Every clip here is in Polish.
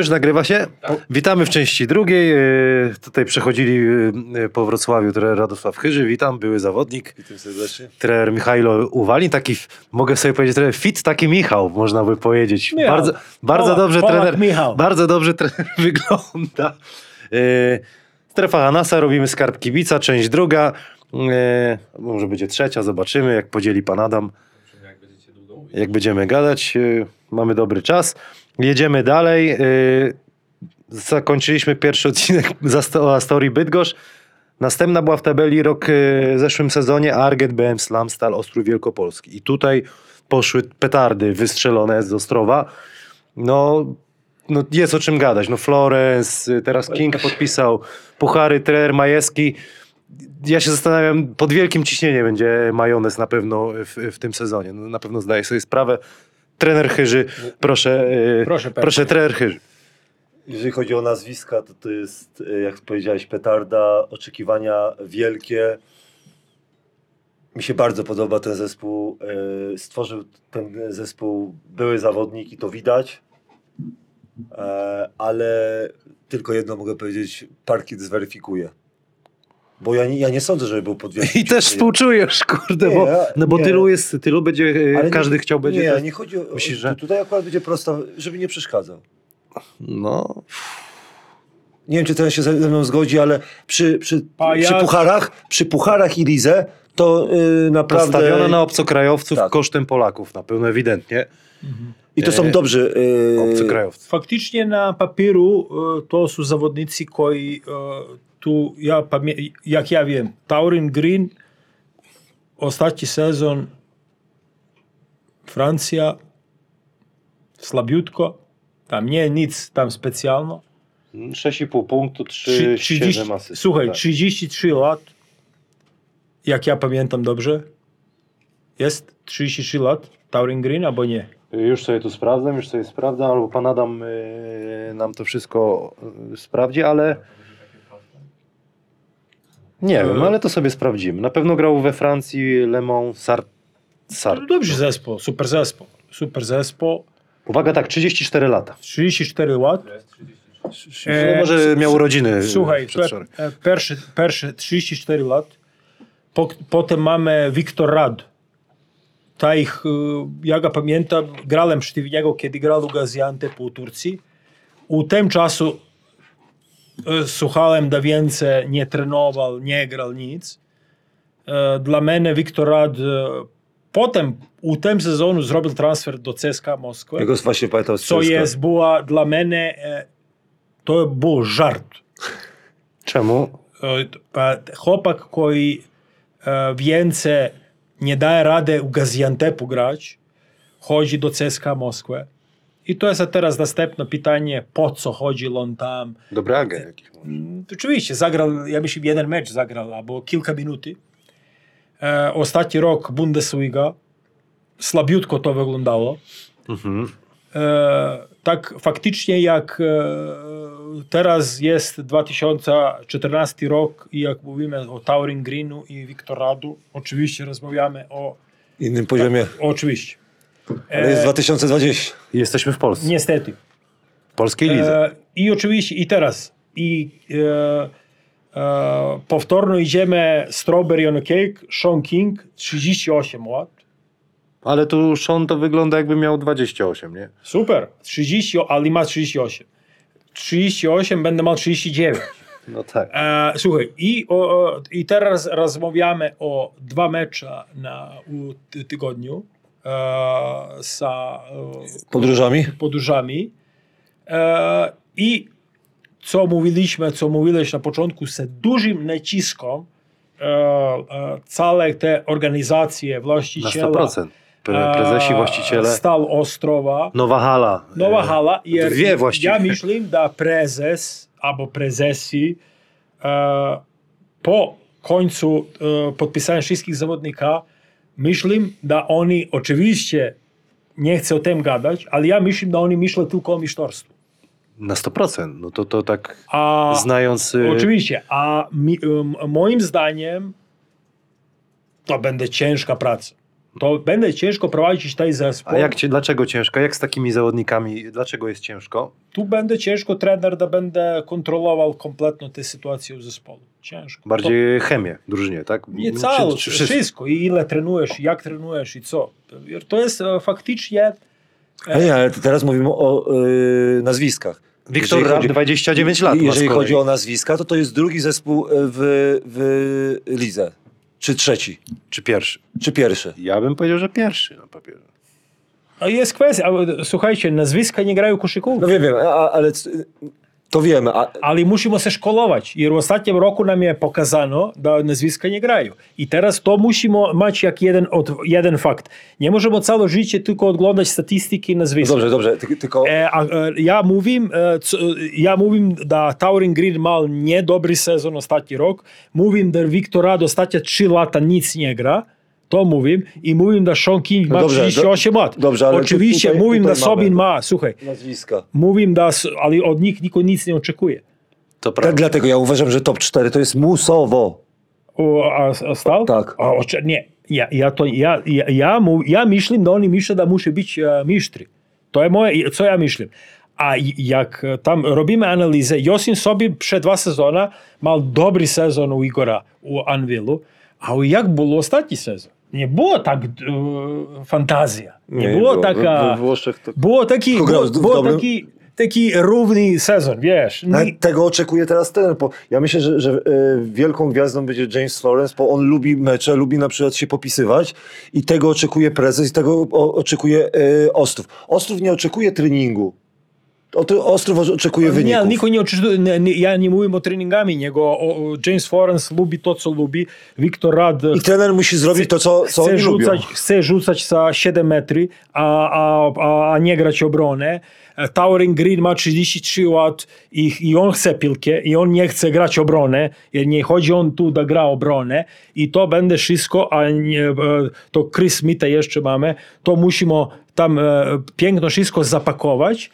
Już nagrywa się? Witamy w części drugiej. E, Tutaj przechodzili e, po Wrocławiu trener Radosław Chyży. Witam, były zawodnik. Witam serdecznie. Trener Michajlo Uwalin. Taki, mogę sobie powiedzieć, trener fit taki Michał, można by powiedzieć. Michał. Bardzo, bardzo Polak, dobrze Polak trener, Michał. bardzo dobrze trener wygląda. E, Strefa Hanasa, robimy skarb kibica, część druga. E, Może będzie trzecia, zobaczymy jak podzieli pan Adam. Jak będziemy gadać, e, mamy dobry czas. Jedziemy dalej. e, Zakończyliśmy pierwszy odcinek o Astorii Bydgoszcz. Następna była w tabeli rok e, w zeszłym sezonie Arget, BM Slam, Stal, Ostrów Wielkopolski. I tutaj poszły petardy wystrzelone z Ostrowa. No, no jest o czym gadać. No Florence, y, teraz King podpisał, Puchary, Trener Majewski. Ja się zastanawiam, pod wielkim ciśnieniem będzie majonez na pewno w, w tym sezonie. No, na pewno zdaję sobie sprawę. Trener Chyży, proszę, y, Proszę, proszę trener Chyży. Jeżeli chodzi o nazwiska, to to jest, e, jak powiedziałeś, petarda, oczekiwania wielkie. Mi się bardzo podoba ten zespół. E, Stworzył ten zespół były zawodnik i to widać. E, Ale tylko jedno mogę powiedzieć, parkiet zweryfikuje. Bo ja nie, ja nie sądzę, żeby był pod wielkim I też współczujesz, kurde, Nie, bo, no bo tylu jest, tylu będzie, e, Ale nie- każdy chciał będzie. Nie, nie chodzi o... Myślisz, że- Tutaj akurat będzie prosta, żeby nie przeszkadzał. No, Nie wiem, czy teraz się ze mną zgodzi, ale przy, przy, przy pucharach, przy pucharach i Lidze to yy, naprawdę... postawiono na obcokrajowców Tak. kosztem Polaków, na pewno ewidentnie, mhm. I to e, są dobrzy... Yy, obcokrajowcy. Faktycznie na papieru y, to są zawodnicy, koi. Y, tu ja jak ja wiem, Taurin Green ostatni sezon Francja słabiutko, tam nie nic tam specjalno. 6,5 punktu, 3, Trzy- 30 7 asyst. Słuchaj, Tak. 33 lat, jak ja pamiętam dobrze, jest 33 lat Taurin Green albo nie? Już sobie tu sprawdzam, już sobie sprawdzam, albo pan Adam y, nam to wszystko y, sprawdzi, ale nie wiem, ale to sobie sprawdzimy. Na pewno grał we Francji Le Mans, Sar... Sar. Dobrze zespół, super zespół, super zespół. Uwaga, tak, 34 lata. 34 lat. E, może miał urodziny Słuchaj, per, e, pierwszy, pierwszy 34 lat. Po, potem mamy Wiktor Rad. Ta ich, e, ja go pamiętam, grałem przeciw niego, kiedy grał u Gaziantepu u Turcji. U tym czasu e, słuchałem da więcej, nie trenował, nie grał nic. E, Dla mnie Wiktor Rad e, potem u tym sezonu zrobił transfer do CSKA Moskwy. Ja go właśnie pamiętam z Co jest była dla mnie, e, to był żart. Czemu? E, e, Chłopak, który e, więcej nie daje rady u Gaziantepu grać, chodzi do CSKA Moskwy. I to jest teraz następne pytanie, po co chodził on tam. Dobry agent jakiś. może. Mm, Oczywiście, zagrał, ja myślę, jeden mecz zagrał, albo kilka minut. E, ostatni rok Bundesliga, słabiutko to wyglądało. Mhm. E, tak faktycznie jak e, teraz jest 2014 rok i jak mówimy o Taurin Greenu i Wiktor Radu, oczywiście rozmawiamy o, innym poziomie. oczywiście. Ale jest 2020. Jesteśmy w Polsce. Niestety. W polskiej lidze. E, I oczywiście i teraz i e, e, powtórno idziemy Strawberry on a Cake, Sean King, 38 lat. Ale tu Sean to wygląda jakby miał 28, nie? Super, 30, ale ma 38. 38 będę miał 39. No tak. E, słuchaj, i, o, i teraz rozmawiamy o dwa mecze na u ty- tygodniu e, z e, Podróżami? podróżami. E, I co mówiliśmy, co mówiłeś na początku, z dużym naciskiem e, e, całe te organizacje, Na właściciele, 100%. Pre, prezesi, e, właściciele. Stal Ostrowa, Nowa hala. Nowa E, hala. Dwie właściwie. Ja myślę, da prezes albo prezesi e, po końcu e, podpisania wszystkich zawodnika myślę, da oni oczywiście nie chcę o tym gadać, ale ja myślę, da oni myślą tylko o mistrzostwie. Na 100%. No to, to tak A znając... y, oczywiście, a mi, um, moim zdaniem to będzie ciężka praca. To będzie ciężko prowadzić ten zespół. A jak, dlaczego ciężko? Jak z takimi zawodnikami? Dlaczego jest ciężko? Tu będzie ciężko trener da będzie kontrolował kompletnie tę sytuację w zespole. Ciężko. Bardziej chemię w drużynie, tak? To nie Czy- cało, czy wszystko. wszystko? I ile trenujesz, jak trenujesz i co. To jest e, faktycznie Ale nie, ale teraz mówimy o y, nazwiskach. Wiktor chodzi- 29 lat Jeżeli chodzi o nazwiska, to to jest drugi zespół w, w lidze. Czy trzeci, Czy pierwszy? czy pierwszy. Ja bym powiedział, że pierwszy na papierze. A jest kwestia, ale słuchajcie, nazwiska nie grają koszykówki. No wiem, wiem, a, ale c- to wiemy. A... Ali musimo se. Jer u ostatnjem roku nam je pokazano że nazwiska nie grają. I teraz to musimy. mać jak jeden, od, jeden fakt. Nie możemy całe życie tylko oglądać statystyki i nazwiska. No dobrze, dobrze. Ty, tylko... E, a, e, ja mówim, e, e, ja mówim da Taurin Green mal niedobry sezon ostatni rok. Mówim że Viktor Rad ostatnie 3 lata nic nie gra. To mówim. I mówim, da Sean King ma No dobrze, 38 lat. dobrze, ale Oczywiście, tutaj- mówim, da Sobin ma, słuchaj, Nazwiska. mówim, da, ale od nich nikt nic nie oczekuje. To Tak, prawda. dlatego ja uważam, że top 4 to jest musowo. O, a, a stał? Tak. A, ocze, nie, ja, ja, to, ja, ja, ja, mu, ja myślim, da oni myślą, da musi być e, mistri. To je moje, co ja myślim. A jak tam robimy analizę, Josin sobie przed dwa sezona mal dobry sezon u Igora u Anvilu, a u jak było ostatni sezon? Nie było tak e, fantazja. Nie, było, taka... We, we Włoszech to... Było taki, było, było taki, taki równy sezon, wiesz. Nawet Nie, tego oczekuje teraz ten. Bo ja myślę, że, że e, wielką gwiazdą będzie James Florence, bo on lubi mecze, lubi na przykład się popisywać i tego oczekuje prezes i tego oczekuje e, Ostrów. Ostrów nie oczekuje treningu. O, to Ostrów oczekuje Nie, wyników. niko nie očekuje, ne, ne, ja nie mówię o treningami, nego o, o James Florence lubi to, co lubi. Wiktor Rad I trener musi zrobić to, co, co chce oni lubią. rzucać, chce rzucać za 7 metry, a, a, a, a nie grać obronę. E, Towering Green ma 33 lat i, i on chce piłkę i on nie chce grać obronę. Nie chodzi on tu da gra obronę i to będzie wszystko, a nie, e, to Chris Smitha jeszcze mamy, to musimy tam e, piękno wszystko zapakować,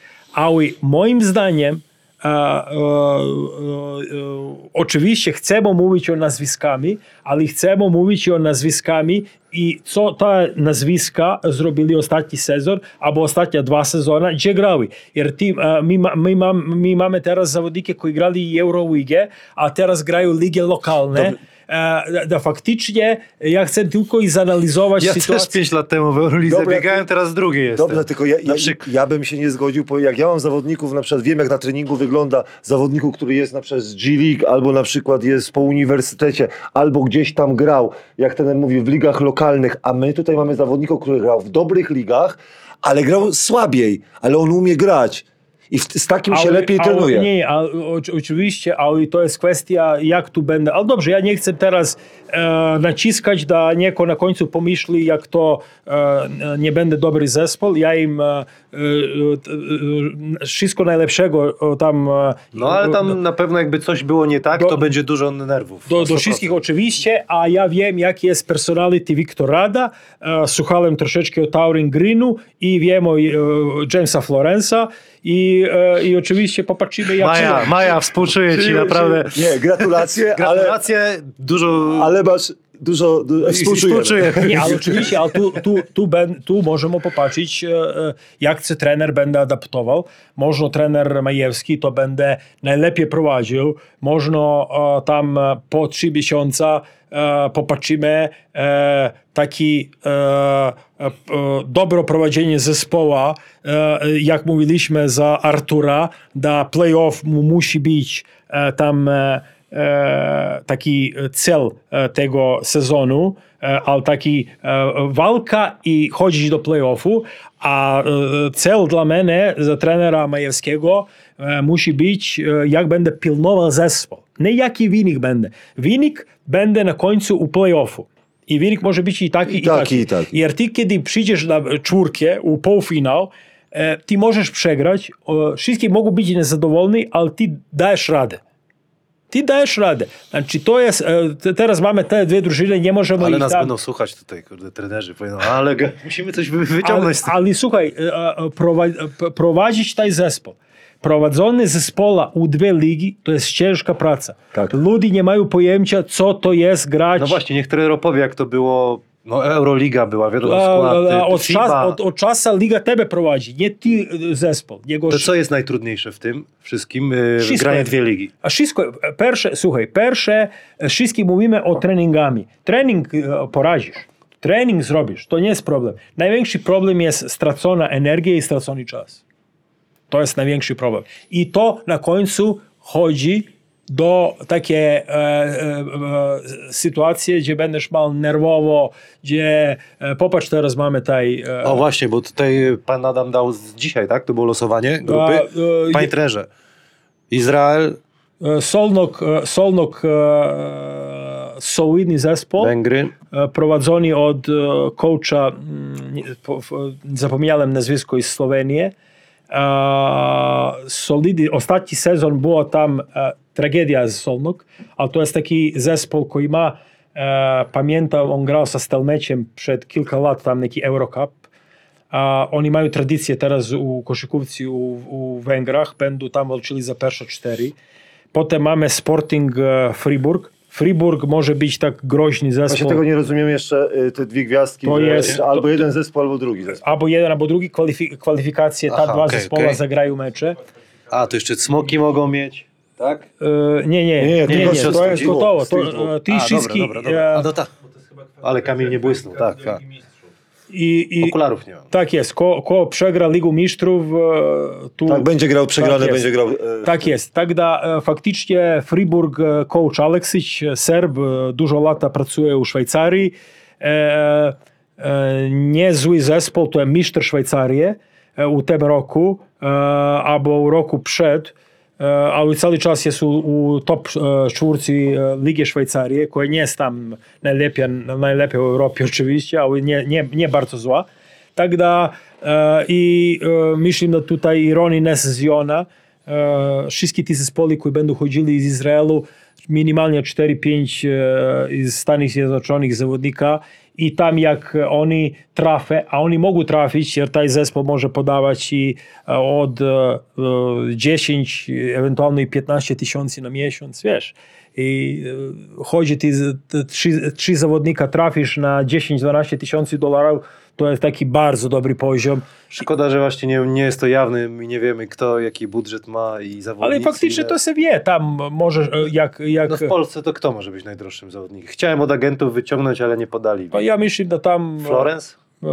e, e, e, oczywiście chcemy mówić o nazwiskami, ale chcemy mówić o nazwiskami i co te nazwiska zrobili ostatni sezon albo ostatnie dwa sezony, gdzie grały. Jer ti, e, my mamy teraz zawodniki, którzy grali Euroligę, a teraz grają ligi lokalne. E, da, da faktycznie ja chcę tylko i zanalizować Ja też sytuację. 5 lat temu w Eurolidze Dobra, biegałem, ty- teraz drugi jestem. Dobrze, tylko ja, ja, ja bym się nie zgodził, bo jak ja mam zawodników, na przykład wiem jak na treningu wygląda zawodniku, który jest na przykład z G-League, albo na przykład jest po uniwersytecie, albo gdzieś tam grał, jak ten mówi, w ligach lokalnych, a my tutaj mamy zawodników, który grał w dobrych ligach, ale grał słabiej, ale on umie grać. I w, z takim się lepiej ale, trenuje. Nie, ale, oczy- oczywiście, ale to jest kwestia, jak tu będę. Ale dobrze, ja nie chcę teraz e, naciskać, da nieko na końcu pomyśli, jak to e, nie będzie dobry zespół. Ja im e, e, e, wszystko najlepszego tam. e, No ale tam na pewno jakby coś było nie tak, Do- to będzie dużo nerwów. Do, do 100%. wszystkich oczywiście, a ja wiem, jaki jest personality Wiktor Rada. E, Słuchałem troszeczkę o Taurin Greenu i wiem o e, Jamesa Florensa i, e, i oczywiście popatrzymy, jak Maja, Maja, współczuję ci naprawdę. Nie, gratulacje, ale, Gratulacje, dużo... ale masz dużo, du, współczujemy. współczuję. Nie, ale oczywiście, ale tu, tu, tu, ben, tu możemy popatrzeć, e, e, jak się trener będzie adaptował. Można trener Majewski to będzie najlepiej prowadził. Można e, tam po trzy miesiące popatrzymy taki e, e, e, dobro prowadzenie zespoła, jak mówiliśmy za Artura, da playoff mu musi być tam taki cel e, tego sezonu, e, ale taki e, walka i chodzić do playoffu, a e, cel dla mnie, za trenera Majewskiego, e, musi być, e, jak będę pilnował zespół. Nie jaki wynik będzie. Wynik będzie na końcu u playoffu. I wynik może być i taki, i, taki, i taki. Jer ty, kiedy przyjdziesz na czwórkę, u półfinał, e, ty możesz przegrać, e, wszyscy mogą być niezadowoleni, ale ty dajesz radę. Ty dajesz radę. Znaczy to jest, e, te- teraz mamy te dwie drużyny, nie możemy Ale ich nas tam... będą słuchać tutaj, kurde, trenerzy. Powiedzą, ale musimy coś wy- wyciągnąć ale, z tego. ale słuchaj, e, e, prowadzić ten zespół. Prowadzony zespoła u dwie ligi to jest ciężka praca. Tak. Ludzie nie mają pojęcia, co to jest grać. No właśnie, niech trener opowie, jak to było no Euroliga była, wiadomo, a, a, y, od, czas, od, od czasu Liga tebe prowadzi, nie ty y, zespół. Jego... To co jest najtrudniejsze w tym wszystkim? Y, wszystko, granie dwie ligi. A wszystko, pierwsze, słuchaj, pierwsze, e, wszystkie mówimy o treningami. Trening porazisz, trening zrobisz, to nie jest problem. Największy problem jest stracona energia i stracony czas. To jest największy problem. I to na końcu chodzi do takiej e, e, e, sytuacji, gdzie będziesz mal nerwowo, gdzie e, popatrz teraz mamy taj... E, O właśnie, bo tutaj pan Adam dał dzisiaj, tak? To było losowanie grupy. E, Panie trenerze, Izrael, e, Solnok, e, Solnok e, solidny zespół. Węgry, e, prowadzony od e, coacha, mm, zapomniałem nazwisko z Słowenii. E, Solidny, ostatni sezon była tam e, tragedia z Solnok, ale to jest taki zespół, który ma, e, pamiętam, on grał ze Stelmeciem przed kilka lat, tam taki Eurocup. A oni mają tradycję teraz u koszykówcy u, u Węgrach, będą tam walczyli za pierwsze cztery. Potem mamy Sporting e, Friburg. Może być tak groźny Właśnie zespół. tego nie rozumiem jeszcze, y, te dwie gwiazdki, To jest- albo to- jeden zespół, albo drugi zespół. albo jeden, albo drugi kwalifik- kwalifikacje, ta Aha, dwa okej, zespoły okej. zagrają mecze. a to jeszcze smoki mogą mieć, tak? E, nie, nie, Nie, nie, nie, się to jest gotowe. To, e, ty A, wszystkie no tak. Ale Kamil nie błysnął, tak, tak. I, i Okularów nie mam. Tak jest. Ko, ko przegra Ligę Mistrzów, e, tu... Tak, będzie grał tak przegrany, tak będzie grał... E, tak jest. Tak da e, faktycznie Friburg, coach Aleksic, Serb, dużo lata pracuje u Szwajcarii. E, e, niezły zespół, to jest mistrz Szwajcarii u tym roku, albo roku przed E, ali celi čas jesu u top e, čurci e, Lige Švajcarije, koja nije tam najlepija, najlepija u oczywiście, ali nie, nie, nie bardzo zła. Tak da i myślę, że no tutaj Roni Nes z Jona, wszystkie te zespoły, które będą chodzili z Izraelu, minimalnie 4-5 z Stanów Zjednoczonych zawodnika, i tam jak oni trafią, a oni mogą trafić, jer taj zespół może podawać i e, od e, e, 10, ewentualnie 15 tysięcy na miesiąc, wiesz. I e, chodzi, ty, trzy, trzy zawodnika trafisz na 10-12 tysięcy dolarów, to jest taki bardzo dobry poziom. Szkoda, że właśnie nie, nie jest to jawne i nie wiemy kto, jaki budżet ma i zawodnicy. Ale faktycznie ile- to się wie, tam możesz, e, jak, jak No w Polsce to kto może być najdroższym zawodnikiem? Chciałem od agentów wyciągnąć, ale nie podali. no, ja myślę, że tam... Florence? E,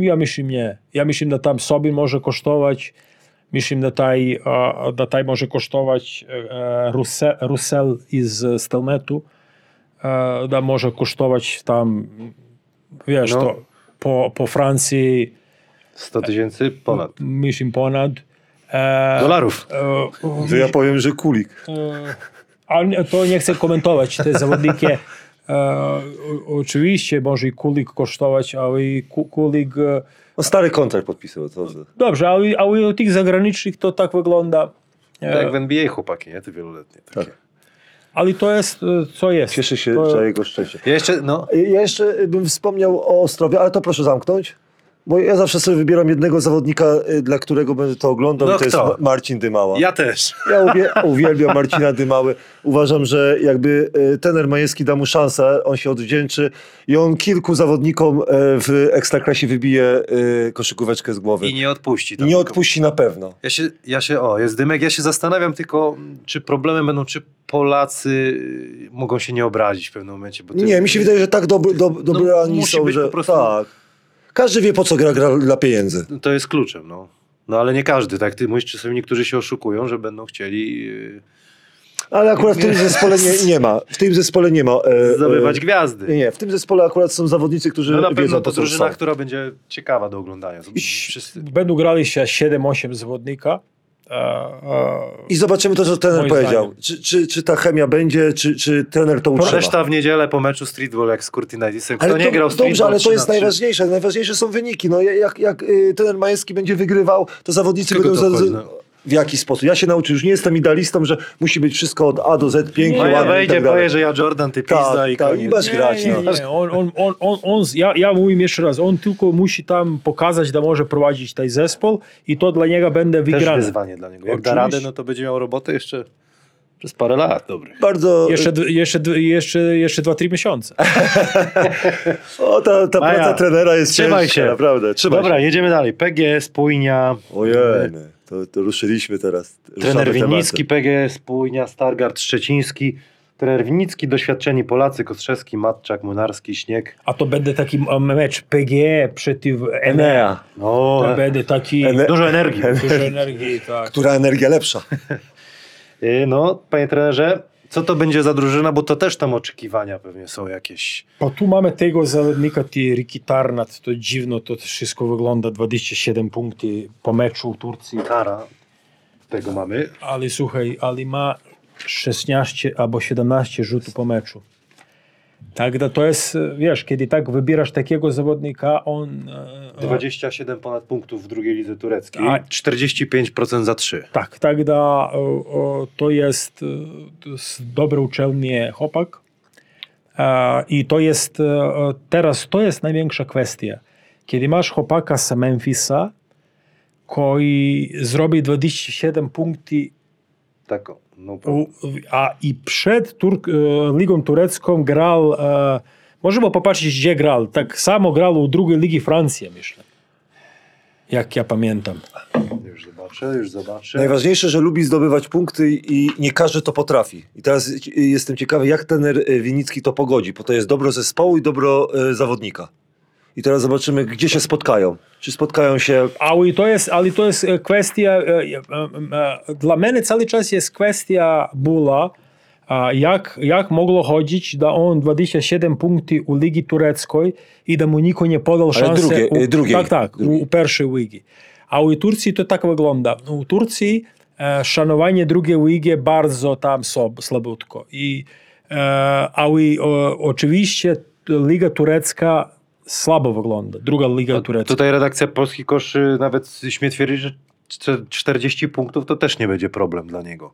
Ja myślę, nie. Ja myślę, że tam sobie może kosztować. Myślę, że taj, że taj może kosztować e, Russell, Russell z Stelmetu. E, Da może kosztować tam, wiesz, No. to po, po Francji 100 tysięcy? Ponad. myślę ponad. E, Dolarów. e, To ja powiem, że kulik. E, Ale to nie chcę komentować te zawodniki. E, o- oczywiście może i Kulik kosztować, ale i Ku- Kulik... E, No stary kontrakt podpisał. To, dobrze, ale, ale u tych zagranicznych to tak wygląda. E, Tak jak w NBA chłopaki, nie? Te wieloletnie. Takie. Ale to jest, e, co jest. Cieszy się to, za jego szczęście. Ja jeszcze, no, Ja jeszcze bym wspomniał o Ostrowie, ale to proszę zamknąć. Bo ja zawsze sobie wybieram jednego zawodnika, y, dla którego będę to oglądał, No i to jest kto? Ma- Marcin Dymała. ja też. Ja uwie, uwielbiam Marcina Dymały. Uważam, że jakby y, tener Majewski da mu szansę, on się odwdzięczy i on kilku zawodnikom y, w Ekstraklasie wybije koszykóweczkę z głowy. I nie odpuści. I tam nie odpuści na pewno. Ja się, ja się, o, jest dymek, ja się zastanawiam tylko, czy problemem będą, czy Polacy y, mogą się nie obrazić w pewnym momencie. Bo to Nie, jest- mi się wydaje, że tak dobry, do, dobrani musi są, być że po prostu- tak. Każdy wie, po co gra, gra dla pieniędzy. To jest kluczem, no. No ale nie każdy, tak? Ty mówisz, czasami niektórzy się oszukują, że będą chcieli y, Ale akurat w tym zespole nie, nie ma. W tym zespole nie ma. e, zdobywać e, gwiazdy. Nie, nie, w tym zespole akurat są zawodnicy, którzy No na wiedzą, pewno po to drużyna, która będzie ciekawa do oglądania. Wszyscy. Będą grali się 7-8 zawodnika. I zobaczymy to, co trener Moim powiedział. Czy, czy, czy ta chemia będzie, czy, czy trener to utrzyma. Reszta w niedzielę po meczu streetball jak z Curtinidisem. Kto Ale nie to, grał streetball dobrze, ale to 3 jest na 3? najważniejsze. Najważniejsze są wyniki. No, jak jak y, trener Majewski będzie wygrywał, to zawodnicy będą... to za- no? W jaki sposób? Ja się nauczyłem, już nie jestem idealistą, że musi być wszystko od A do Z, pięknie, ja ładnie i wejdzie, tak dalej. powie, że ja Jordan, ty Tak, pizda i tak, koniec. i bez- grać, nie, no. nie, nie. On, on, on, on, on, ja, ja mówię jeszcze raz, on tylko musi tam pokazać, że może prowadzić ten zespół i to dla niego będzie Też wygrane. wyzwanie dla niego. Jak da radę, no to będzie miał robotę jeszcze Przez parę lat, dobry. Bardzo... Jeszcze, jeszcze, jeszcze, jeszcze 2-3 miesiące. O, ta, ta Maja, praca trenera jest trzymaj ciężka, się. naprawdę. Trzymaj Dobra, się. jedziemy dalej. PG, Spójnia, Ojej, to, to ruszyliśmy teraz. trener Winnicki, PG, Spójnia, Stargard Szczeciński, trener Winnicki, doświadczeni Polacy, Kostrzewski, Matczak, Młynarski, Śnieg. A to będzie taki e, mecz PGE przeciw Enea. Enea. No, To będzie taki... Ene- dużo energii. Dużo energii, tak. Która energia lepsza? Y, No, panie trenerze, co to będzie za drużyna, bo to też tam oczekiwania pewnie są jakieś. Pa tu mamy tego zawodnika, ti Riki Tarnat, to dziwno, to wszystko wygląda, 27 punkty po meczu u Turcji, Kara, tego mamy. ale słuchaj, ale ma 16 albo 17 rzutów po meczu. Tak, da to jest, wiesz, kiedy tak wybierasz takiego zawodnika, on... e, 27 ponad punktów w drugiej lidze tureckiej, A- 45% za 3. Tak, tak da, e, e, to jest, e, to jest dobry uczelnie chłopak. E, I to jest, e, teraz to jest największa kwestia. Kiedy masz chłopaka z Memphisa, koji zrobi 27 punkty, Tak, o, no, u, a i przed Turk, e, Ligą Turecką grał, e, możemy popatrzeć gdzie grał, tak samo grał u drugiej ligi Francji, myślę. Jak ja pamiętam. już zobaczę, już zobaczę. Najważniejsze, że lubi zdobywać punkty i nie każdy to potrafi. I teraz jestem ciekawy, jak trener y, Winnicki to pogodzi, bo to jest dobro zespołu i dobro y, zawodnika. I teraz zobaczymy, gdzie się spotkają. Czy spotkają się. Ale to jest, ale to jest e, kwestia. E, e, dla mnie cały czas jest kwestia była, jak, jak mogło chodzić, da on 27 punktów u Ligi Tureckiej i da mu nikt nie podał szansę u, drugiej. Tak, tak, u pierwszej ligi. A u Turcji to tak wygląda. No, u Turcji e, szanowanie drugiej ligi bardzo tam sob, słabutko. I, e, ale oczywiście Liga Turecka słabo wygląda. Druga Liga Turecka. Tutaj redakcja Polski Kosz y, nawet śmie twierdzić, że czter- 40 punktów to też nie będzie problem dla niego.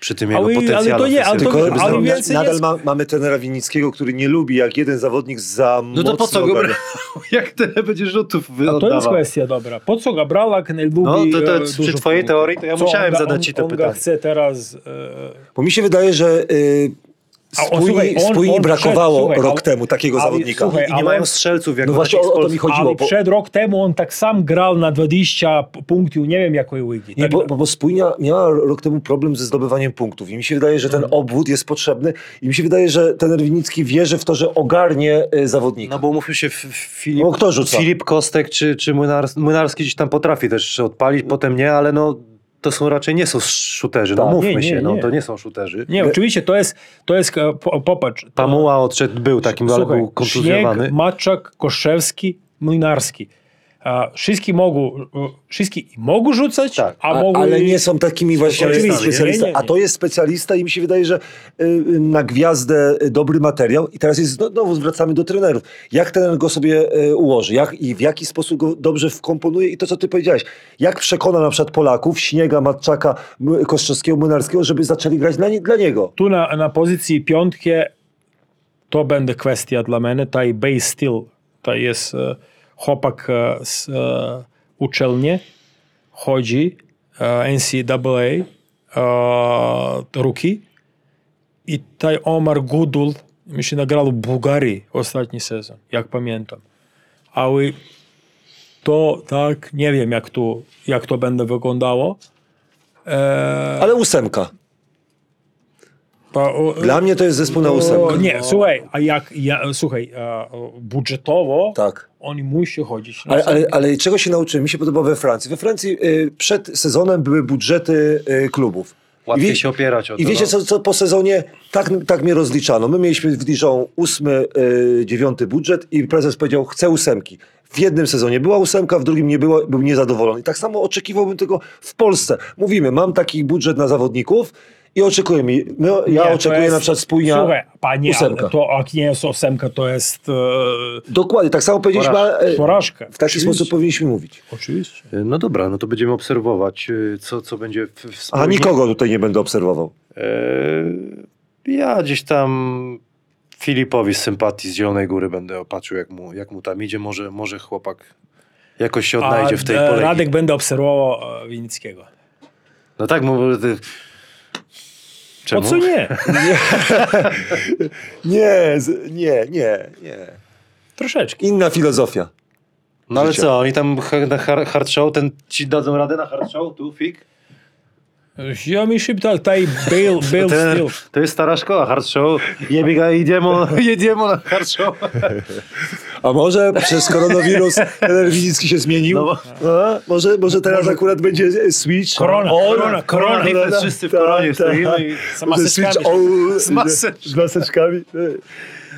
Przy tym jego Ale- ale potencjale. to nie, ale to- żeby ale nadal jest- ma, mamy trenera Winnickiego, który nie lubi, jak jeden zawodnik za No to po co go brał? Jak tyle będzie rzutów A to jest oddawał? kwestia dobra. Po co go brał, jak nie lubi No, to- to e, przy dużo twojej punktów? teorii to ja Co musiałem on, zadać on, ci to on pytanie. chce teraz... E, Bo mi się wydaje, że y, A spójni, słuchaj, on- spójni on brakowało przed- słuchaj, rok ale- temu takiego ale zawodnika. słuchaj, I nie mają strzelców jak No właśnie o- o to mi chodziło. ale bo- przed rok temu on tak sam grał na 20 p- punktów, nie wiem jakiej ligi. Nie, Tak, bo, bo, bo Spójnia miała rok temu problem ze zdobywaniem punktów i mi się wydaje, że ten Mhm. obwód jest potrzebny i mi się wydaje, że ten Winnicki wierzy w to, że ogarnie y, zawodnika. No bo umówmy się, Filip, No, kto rzuca? Filip Kostek czy, czy Młynars, Młynarski gdzieś tam potrafi też odpalić, potem nie, ale no to są raczej nie są shooterzy, no Tak, mówmy nie, nie, się, no nie. to nie są shooterzy. Nie, oczywiście to jest, to jest e, po, popatrz. Pamuła odszedł, był takim, ale Słuchaj, był kontuzjowany. Śnieg, Matczak, Koszewski, Młynarski. Wszyscy mogą, e, wszyscy mogą rzucać, Tak, a, A, mogą... ale nie są takimi właśnie Specjalistami, A to jest specjalista i mi się wydaje, że y, na gwiazdę y, dobry materiał. I teraz jest, no, znowu zwracamy do trenerów. Jak trener go sobie y, ułoży? Jak, I w jaki sposób go dobrze wkomponuje? I to, co ty powiedziałeś. Jak przekona na przykład Polaków, Śniega, Matczaka, Kostrzewskiego, Młynarskiego, żeby zaczęli grać dla, nie, dla niego? Tu na, na pozycji piątki to będzie kwestia dla mnie, taj Bay Steel, to jest chłopak e, z e, uczelni, chodzi e, NCAA, e, ruki i taj Omar Gudul, myślę, nagrał w Bułgarii ostatni sezon, jak pamiętam. Ale to tak, nie wiem jak to, jak to będzie wyglądało. E, Ale ósemka. Pa- o- Dla mnie to jest zespół na ósemkę. nie, słuchaj, a jak, ja, słuchaj, a, budżetowo Tak. oni musi chodzić na Ale, ale, ale czego się nauczyłem? Mi się podoba we Francji. We Francji y, przed sezonem były budżety y, klubów. Łatwiej wie- się opierać o to. I wiecie no. co, co po sezonie? Tak, tak mnie rozliczano. My mieliśmy w Dijon ósmy, y, dziewiąty budżet i prezes powiedział, chcę ósemki. W jednym sezonie była ósemka, w drugim nie było, był niezadowolony. I tak samo oczekiwałbym tego w Polsce. Mówimy, mam taki budżet na zawodników i oczekuję mi. My, ja Nie, oczekuję jest- na przykład spójnia Słuchaj, panie, ósemka. to jak nie jest ósemka, to jest e, Dokładnie, tak samo powiedzieliśmy, Porażka. e, porażka. w taki Oczywiście. sposób powinniśmy mówić. Oczywiście. No dobra, no to będziemy obserwować, y, co, co będzie w, w A nikogo tutaj nie będę obserwował. Eee, ja gdzieś tam Filipowi z sympatii z Zielonej Góry będę opatrzył, jak mu, jak mu tam idzie. Może, może chłopak jakoś się odnajdzie a, w tej e, polegi. Radek będę obserwował e, Winickiego. No tak, bo. Czemu? Po co nie? Nie, nie, nie, nie. Troszeczkę. Inna filozofia. No ale Życia. co, oni tam na har- hard show, ten ci dadzą radę na hard show, tu, fik? Ja myślę, tak, taj Bale, Bale Ten, styl. to jest stara szkoła, hard show. Jebiega, idziemy, jedziemy na hard show. A może przez koronawirus trener Wizicki się zmienił? No bo- No, może, może teraz akurat będzie e, switch. Korona, On- korona, korona. I teraz wszyscy w koronie Tak, stoimy tak. i... Z maseczkami. all- Z maseczkami. z maseczkami.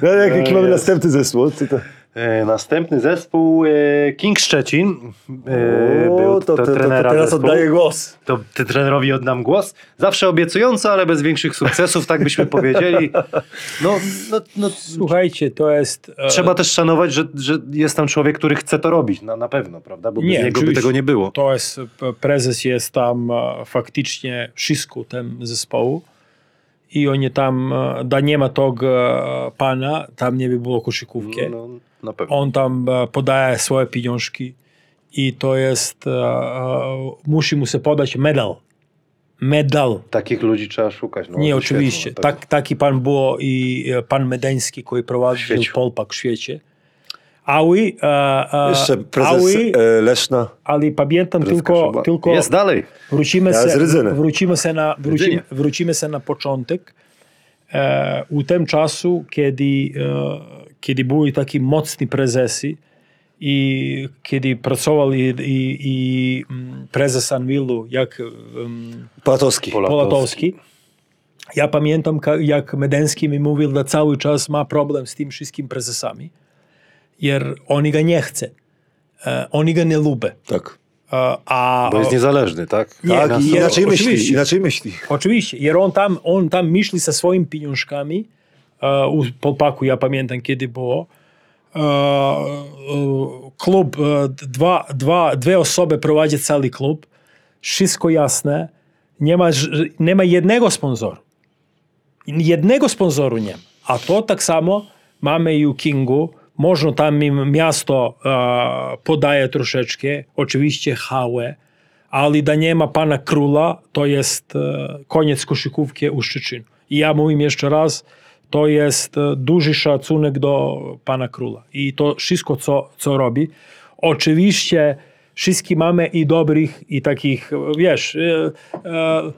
No, jak, jaki mamy jest. następny zespół? To? E, następny zespół, e, King Szczecin. E, O, był to, to, to, to trenera teraz zespołu. oddaję głos. To ty trenerowi oddam głos. Zawsze obiecująco, ale bez większych sukcesów, tak byśmy powiedzieli. No, no, no, Słuchajcie, to jest... trzeba też szanować, że, że jest tam człowiek, który chce to robić, na, na pewno, prawda? Bo bez Nie, niego by tego nie było. To jest, prezes jest tam faktycznie wszystko tym zespołu i oni tam, da nie ma tego pana, tam nie by było koszykówki. No, no, na pewno. On tam e, podaje swoje pieniążki i to jest, e, e, musi mu się podać medal. Medal. Takich ludzi trzeba szukać. No, Nie, oczywiście. świetnie, pewno. Tak, taki pan było i pan Medeński, który prowadził. Polpak w świecie. Ale, e, e, Jeszcze prezes ale, e, Leszna. ale pamiętam tylko, Kaszuba. tylko Jest dalej. wrócimy Ja z się, wrócimy się na, wrócimy, wrócimy się na początek. E, u tym czasu, kiedy, e, kiedy były takie mocni prezesy i kiedy pracował i, i, i mm, prezes Anwilu, jak um, Platowski. Pola- Polatowski. Ja pamiętam, jak Medeński mi mówił, że cały czas ma problem z tym wszystkim prezesami, jer oni go nie chcą. E, oni go nie lubią. Tak. E, a, Bo jest niezależny, tak? Nie, tak, inaczej myśli, oczywiście. inaczej myśli. Oczywiście, jer on tam, on tam myśli ze swoimi pieniążkami. E, u Polpaku ja pamiętam, kiedy było. E, e, klub, dwa, dwa, dwie osoby prowadzi cały klub. Wszystko jasne. Nie ma, nie ma jednego sponsoru. Jednego sponsoru nie ma. A to tak samo mamy i u Kingu. Można tam im miasto podaje troszeczkę, oczywiście hałę, ale da nie ma pana króla, to jest koniec koszykówki u Szczecinu. I ja mówię jeszcze raz, to jest e, duży szacunek do pana króla. I to wszystko, co, co robi. Oczywiście wszystkie mamy i dobrych, i takich, e, wiesz, e, e,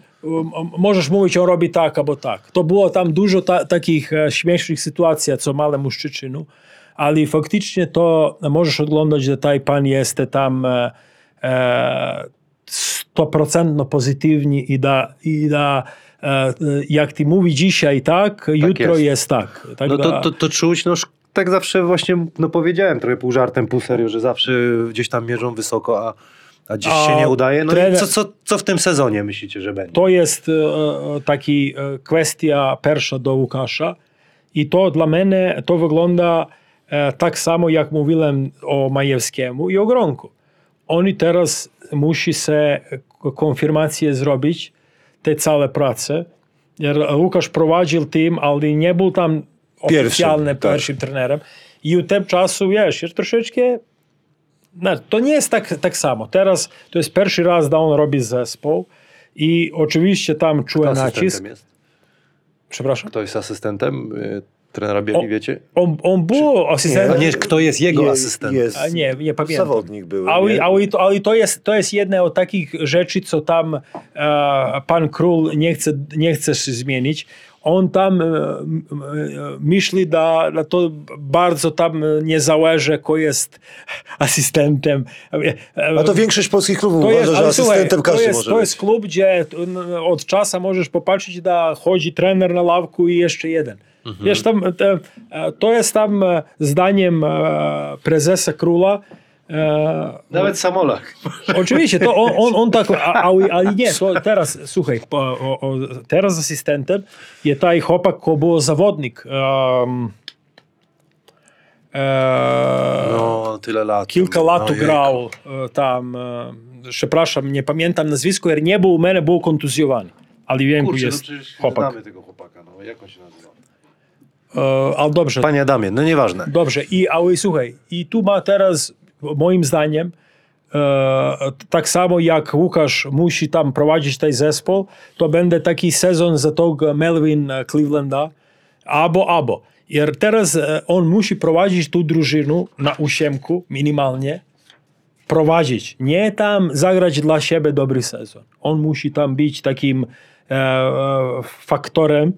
możesz mówić, on robi tak albo tak. To było tam dużo ta, takich e, śmiesznych sytuacji, co malemu Szczecinu, ale faktycznie to możesz oglądać, że taj pan jest tam 100% pozytywny i da, i da jak ty mówi dzisiaj tak, jutro jest. jest, tak. tak No to, to, to czuć, no tak zawsze właśnie, no powiedziałem trochę pół żartem, pół serio, że zawsze gdzieś tam mierzą wysoko, a, a gdzieś A się nie udaje. No trener- co, co, co w tym sezonie myślicie, że będzie? To jest e, e, taki e, kwestia pierwsza do Łukasza i to dla mnie to wygląda e, tak samo, jak mówiłem o Majewskiemu i o Gronku. Oni teraz musi się konfirmację zrobić, te całe prace. Jer Łukasz prowadził tym, ale nie był tam oficjalnym tak. pierwszym trenerem. I od tego czasu, wiesz, jest troszeczkę no, to nie jest tak, tak samo. Teraz to jest pierwszy raz, da on robi zespół i oczywiście tam Kto czuję nacisk. jest? Przepraszam. Kto jest asystentem y, trenera Bieli, wiecie? On, on był asystentem. nie, kto jest jego Je- asystentem? Jest, A nie, nie pamiętam. Zawodnik był. Ale, ale, to, ale to, jest, to jest jedna z takich rzeczy, co tam e, pan król nie chce, nie chce się zmienić. On tam e, m- m- e, myśli, da, da to bardzo tam nie zależy, kto jest asystentem. A to większość polskich klubów To uważa, jest, że ale słuchaj, asystentem to każdy jest, może to jest klub, gdzie n- od czasu możesz popatrzeć, da chodzi trener na ławku i jeszcze jeden. Mhm. Wiesz, tam, e, to jest tam zdaniem prezesa króla. E, Nawet Samolak. oczywiście, to on, on, on tak, a- ale, nie, to teraz, słuchaj, po, o, o, teraz asystentem jest taj chłopak, ko był zawodnik. Um, e, No, tyle lat. Kilka lat Ojej. grał e, tam, e, przepraszam, nie pamiętam nazwisko, jer nie był u mnie, był kontuzjowany. Ale wiem, Kurczę, no jest przecież chłopak. znamy tego chłopaka. No, jak on się nazywa? E, ale dobrze, Panie Adamie, no nieważne. dobrze. I, ale słuchaj, i tu ma teraz, moim zdaniem, e, tak samo jak Łukasz musi tam prowadzić ten zespół, to będzie taki sezon za tego Melvin e, Clevelanda, albo, albo. Jer teraz e, on musi prowadzić tu drużynę na ósiemku minimalnie, prowadzić, nie tam zagrać dla siebie dobry sezon. On musi tam być takim faktorem,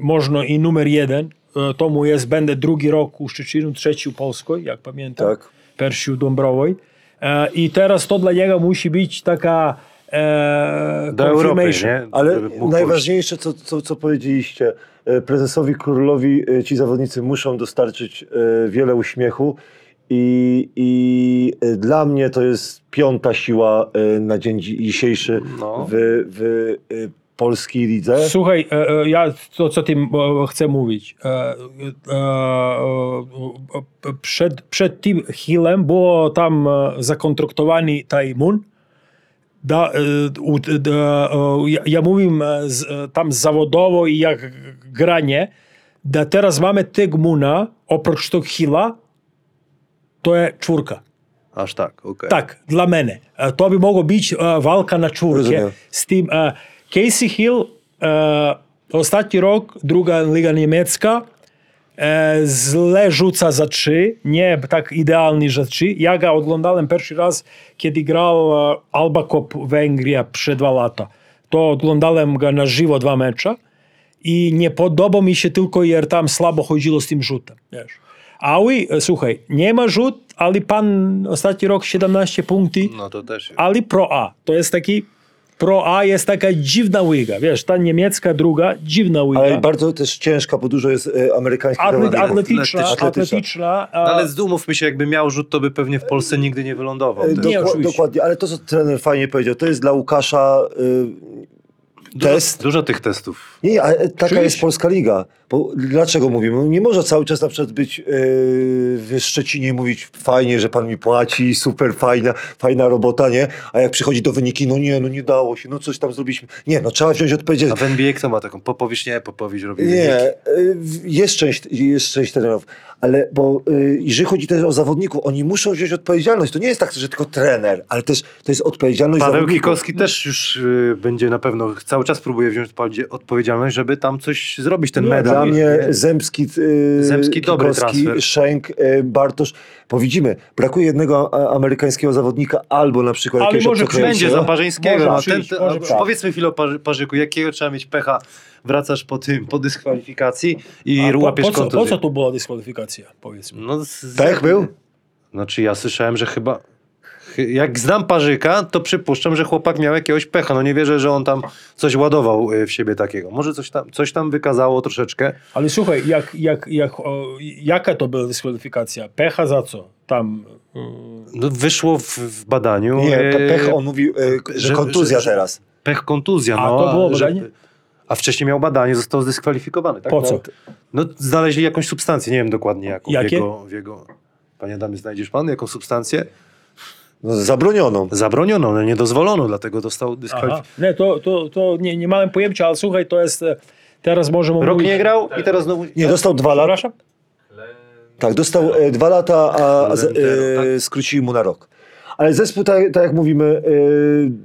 można i numer jeden, to mu jest, będę drugi rok u Szczecinu, trzeci u Polskiej, jak pamiętam, Tak. Pierwszy u Dąbrowej. E, I teraz to dla niego musi być taka e, Do Europy, nie? Ale najważniejsze, co, co, co powiedzieliście, e, prezesowi Królowi e, ci zawodnicy muszą dostarczyć wiele uśmiechu i, i dla mnie to jest piąta siła na dzień dzi- dzisiejszy No. w, w polskiej lidze? Słuchaj, e, e, ja to, co tym e, chcę mówić. Przed, przed tym Hillem było tam zakontraktowany Tajmun. Da, da, ja, ja mówię tam zawodowo i jak granie, da teraz mamy Tegmuna, oprócz tego Hilla, to jest czwórka. Aż tak, okej. Okay. Tak, dla mnie. To by mogło być walka na czwórkę Rozumiem. z tym... Casey Hill, e, ostatni rok, druga liga niemiecka, e, źle rzuca za trzy, nie tak idealny za trzy. Ja ga oglądałem pierwszy raz, kiedy grał e, Albakop Węgria przed dwa lata. To oglądałem go na żywo dwa mecze i nie podobał mi się tylko, jer tam słabo chodziło z tym rzutem. Wiesz. Ali, słuchaj, nie ma rzut, ale pan ostatni rok 17 punktów, no to też ale pro A. To jest taki Pro A jest taka dziwna łyga, wiesz, ta niemiecka druga, dziwna łyga. Ale bardzo też ciężka, bo dużo jest e, amerykańskich Atlet, zawodników. atletyczna, Atletyczna. atletyczna. a- No, ale umówmy się, jakby miał rzut, to by pewnie w Polsce nigdy nie wylądował. E, też. Nie, Dokła- oczywiście. dokładnie, ale to co trener fajnie powiedział, to jest dla Łukasza y, Dużo, test. dużo tych testów. Nie, ale taka Oczywiście. jest polska liga. Bo dlaczego mówimy? Nie może cały czas na przykład być yy, w Szczecinie i mówić fajnie, że pan mi płaci, super fajna, fajna robota, nie? A jak przychodzi do wyniki, no nie, no nie dało się, no coś tam zrobiliśmy. Nie, no trzeba wziąć A odpowiedzialność. w NBA kto ma taką? Popowieś nie, Popowieś robi Nie, wyniki. y, jest część, jest część trenerów, ale bo y, jeżeli chodzi też o zawodników, oni muszą wziąć odpowiedzialność. To nie jest tak, że tylko trener, ale też to jest odpowiedzialność Paweł zawodników. Kikowski też już będzie na pewno, cały czas próbuje wziąć odpowiedzi- odpowiedzialność, żeby tam coś zrobić, ten Nie, medal. Dla mnie Nie? Zemski, yy, Zemski dobry transfer. Szenk, yy, Bartosz. Bo widzimy, brakuje jednego amerykańskiego zawodnika albo na przykład Ale jakiegoś może. Będzie za Parzyńskiego. Może a ten, przyjść, ten, może powiedzmy chwilę o Parzy, Parzyku, jakiego trzeba mieć pecha, wracasz po tym, po dyskwalifikacji i A po, łapiesz po, co, po co tu była dyskwalifikacja, powiedz mi? No, z, Tak był? Znaczy ja słyszałem, że chyba... Jak znam Parzyka, to przypuszczam, że chłopak miał jakiegoś pecha. No nie wierzę, że on tam coś ładował y, w siebie takiego. Może coś tam, coś tam wykazało troszeczkę. Ale słuchaj, jak, jak, jak, o, jaka to była dyskwalifikacja? Pecha za co? Tam... mm, No, wyszło w, w badaniu. Nie, e, pe- pech on mówił, że, że- kontuzja że- teraz. Pech kontuzja. A no, to było że- badanie? A wcześniej miał badanie, został zdyskwalifikowany. Tak? Po No, co? No, znaleźli jakąś substancję, nie wiem dokładnie jaką. Jakie? W jego, w jego... Panie Adamie, znajdziesz pan jaką substancję? No, zabronioną. Zabroniono, no, niedozwolono, dlatego dostał dyskwalifikację. Nie, to, to, to nie, nie miałem pojęcia, ale słuchaj, to jest... e, Teraz możemy Rok mówić... nie grał i teraz znowu... Nie, dostał dwa lata. Przepraszam? Tak, dostał e, dwa lata, a z, e, skrócili mu na rok. Ale zespół, tak, tak jak mówimy, e,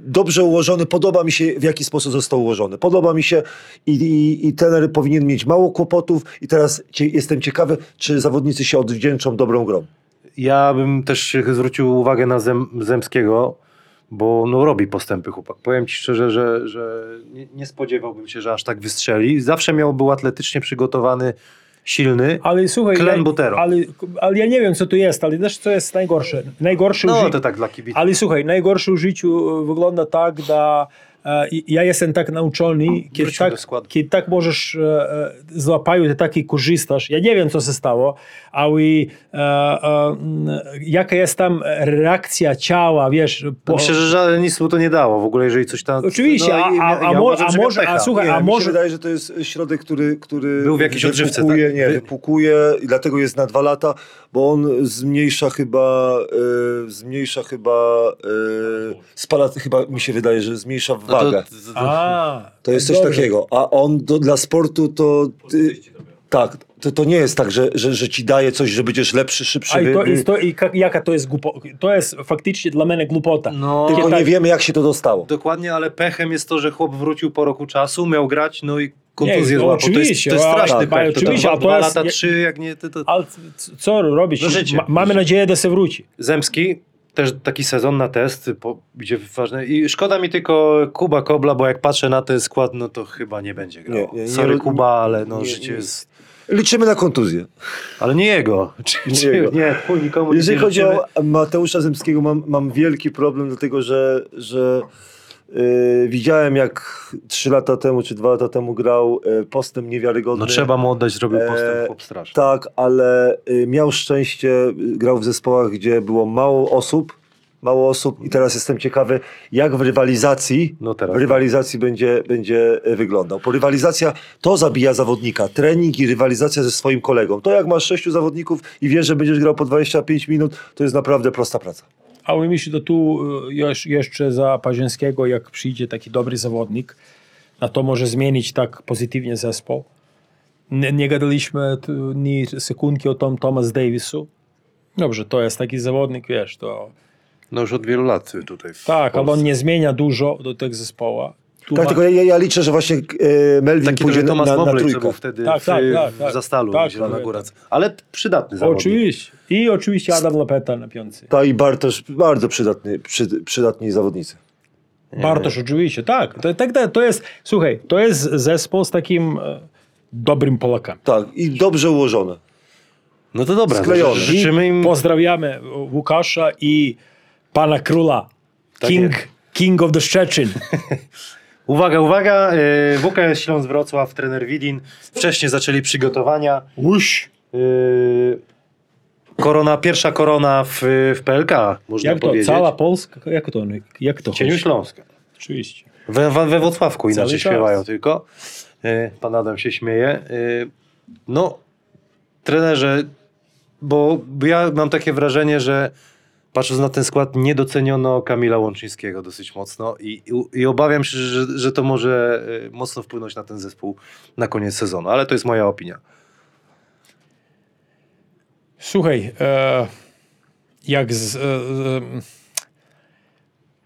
dobrze ułożony, podoba mi się w jaki sposób został ułożony. Podoba mi się i, i, i trener powinien mieć mało kłopotów i teraz cie, jestem ciekawy, czy zawodnicy się odwdzięczą dobrą grą. Ja bym też zwrócił uwagę na Zem, Zemskiego, bo no, robi postępy chłopak. Powiem ci szczerze, że, że nie, nie spodziewałbym się, że aż tak wystrzeli. Zawsze miał był atletycznie przygotowany, silny. Ale słuchaj, Klen Butero. ale, ale ja nie wiem, co tu jest, ale też co jest najgorsze. Najgorsze No to tak dla kibiców. Ale słuchaj, najgorsze w życiu wygląda tak, da i- ja jestem tak nauczony, kiedy tak, kiedy tak możesz e, e, złapają, ty taki korzystasz. Ja nie wiem, co się stało, ale e, e, jaka jest tam reakcja ciała, wiesz. po- Myślę, że żaden nic mu to nie dało w ogóle, jeżeli coś tam... Oczywiście, a- i- a- a ja mo- uważam, a że miał może- a słuchaj, Nie, a mi może- się wydaje, że to jest środek, który, który Był w jakiejś odżywce, tak? nie, Wy- wypukuje i dlatego jest na dwa lata, bo on zmniejsza chyba, e, zmniejsza chyba, e, spala, chyba mi się wydaje, że zmniejsza No to, wagę. to, to, A, To jest coś dobrze. takiego. A on do, dla sportu to. Ty, tak. to, to nie jest tak, że, że, że ci daje coś, że będziesz lepszy, szybszy. A i, to, wy- i, to, i jak, jaka to jest głupo, to jest faktycznie dla mnie głupota. No, Tylko tak- nie wiemy, jak się to dostało. Dokładnie, ale pechem jest to, że chłop wrócił po roku czasu, miał grać, no i kontuzję Nie, no złapał. To jest, oczywiście, to jest a- straszny tak. To oczywiście, a to dwa jest- lata, trzy, jak nie... To, to... Ale co robić? No życie, Ma, mamy życie. nadzieję, że się wróci. Zemski, też taki sezon na test, po, gdzie ważne. I szkoda mi tylko Kuba Kobla, bo jak patrzę na ten skład, no to chyba nie będzie grał. Nie, nie, nie, Sorry nie, Kuba, ale no nie, życie nie. jest... Liczymy na kontuzję. Ale nie jego. Czy, Nie czy, jego. nie, nikomu Jeżeli nie chodzi o Mateusza Zemskiego, mam, mam wielki problem, dlatego że, że yy, widziałem jak trzy lata temu czy dwa lata temu grał yy, postęp niewiarygodny. No trzeba mu oddać, zrobił Eee, postęp, chłop straszny. Tak, ale y, miał szczęście, y, grał w zespołach, gdzie było mało osób, mało osób i teraz jestem ciekawy, jak w rywalizacji, No w rywalizacji będzie, będzie y, wyglądał. Bo rywalizacja to zabija zawodnika, trening i rywalizacja ze swoim kolegą. To jak masz sześciu zawodników i wiesz, że będziesz grał po 25 minut, to jest naprawdę prosta praca. Ale myślę, że tu e, jeszcze za Pazienskiego, jak przyjdzie taki dobry zawodnik, a to może zmienić tak pozytywnie zespół. Nie, nie gadaliśmy ni sekundki o tom Thomas Davisu. Dobrze, to jest taki zawodnik, wiesz, to... No już od wielu lat tutaj w Tak, ale on Polsce. nie zmienia dużo do tego zespołu. Tak, tylko ja, ja liczę, że właśnie y, Melvin Taki pójdzie Tomasz na, na Mobley, był wtedy Tak, w, tak, tak, w tak. Zastalu, Tak, Zielona tak, Góra. tak. Ale przydatny zawodnik. Oczywiście. I oczywiście Adam Lepeta na piątce. Ta i Bartosz, bardzo przydatny, przy, przydatni zawodnicy. Bartosz, oczywiście, tak. To, tak, tak. to jest, słuchaj, to jest zespół z takim e, dobrym Polakami. Tak, i dobrze ułożone. No to dobra, Sklejony. ży- życzymy im... Pozdrawiamy Łukasza i pana króla. Tak King. King of the Szczecin. Uwaga, uwaga, yy, WKS Śląsk Wrocław, trener Widin. Wcześniej zaczęli przygotowania. Uś. Yy, korona, pierwsza korona w, w PLK, można Jak to? powiedzieć. Cała Polska? Jak to? Jak to? W cieniu chodzi? Śląska. Oczywiście. We, we, we Wrocławku inaczej Cały czas. śpiewają tylko. Yy, pan Adam się śmieje. Yy, no, trenerze, bo ja mam takie wrażenie, że patrząc na ten skład, niedoceniono Kamila Łączyńskiego dosyć mocno i, i, i obawiam się, że, że to może yy, mocno wpłynąć na ten zespół na koniec sezonu, ale to jest moja opinia. Słuchaj, e, jak z, e, e,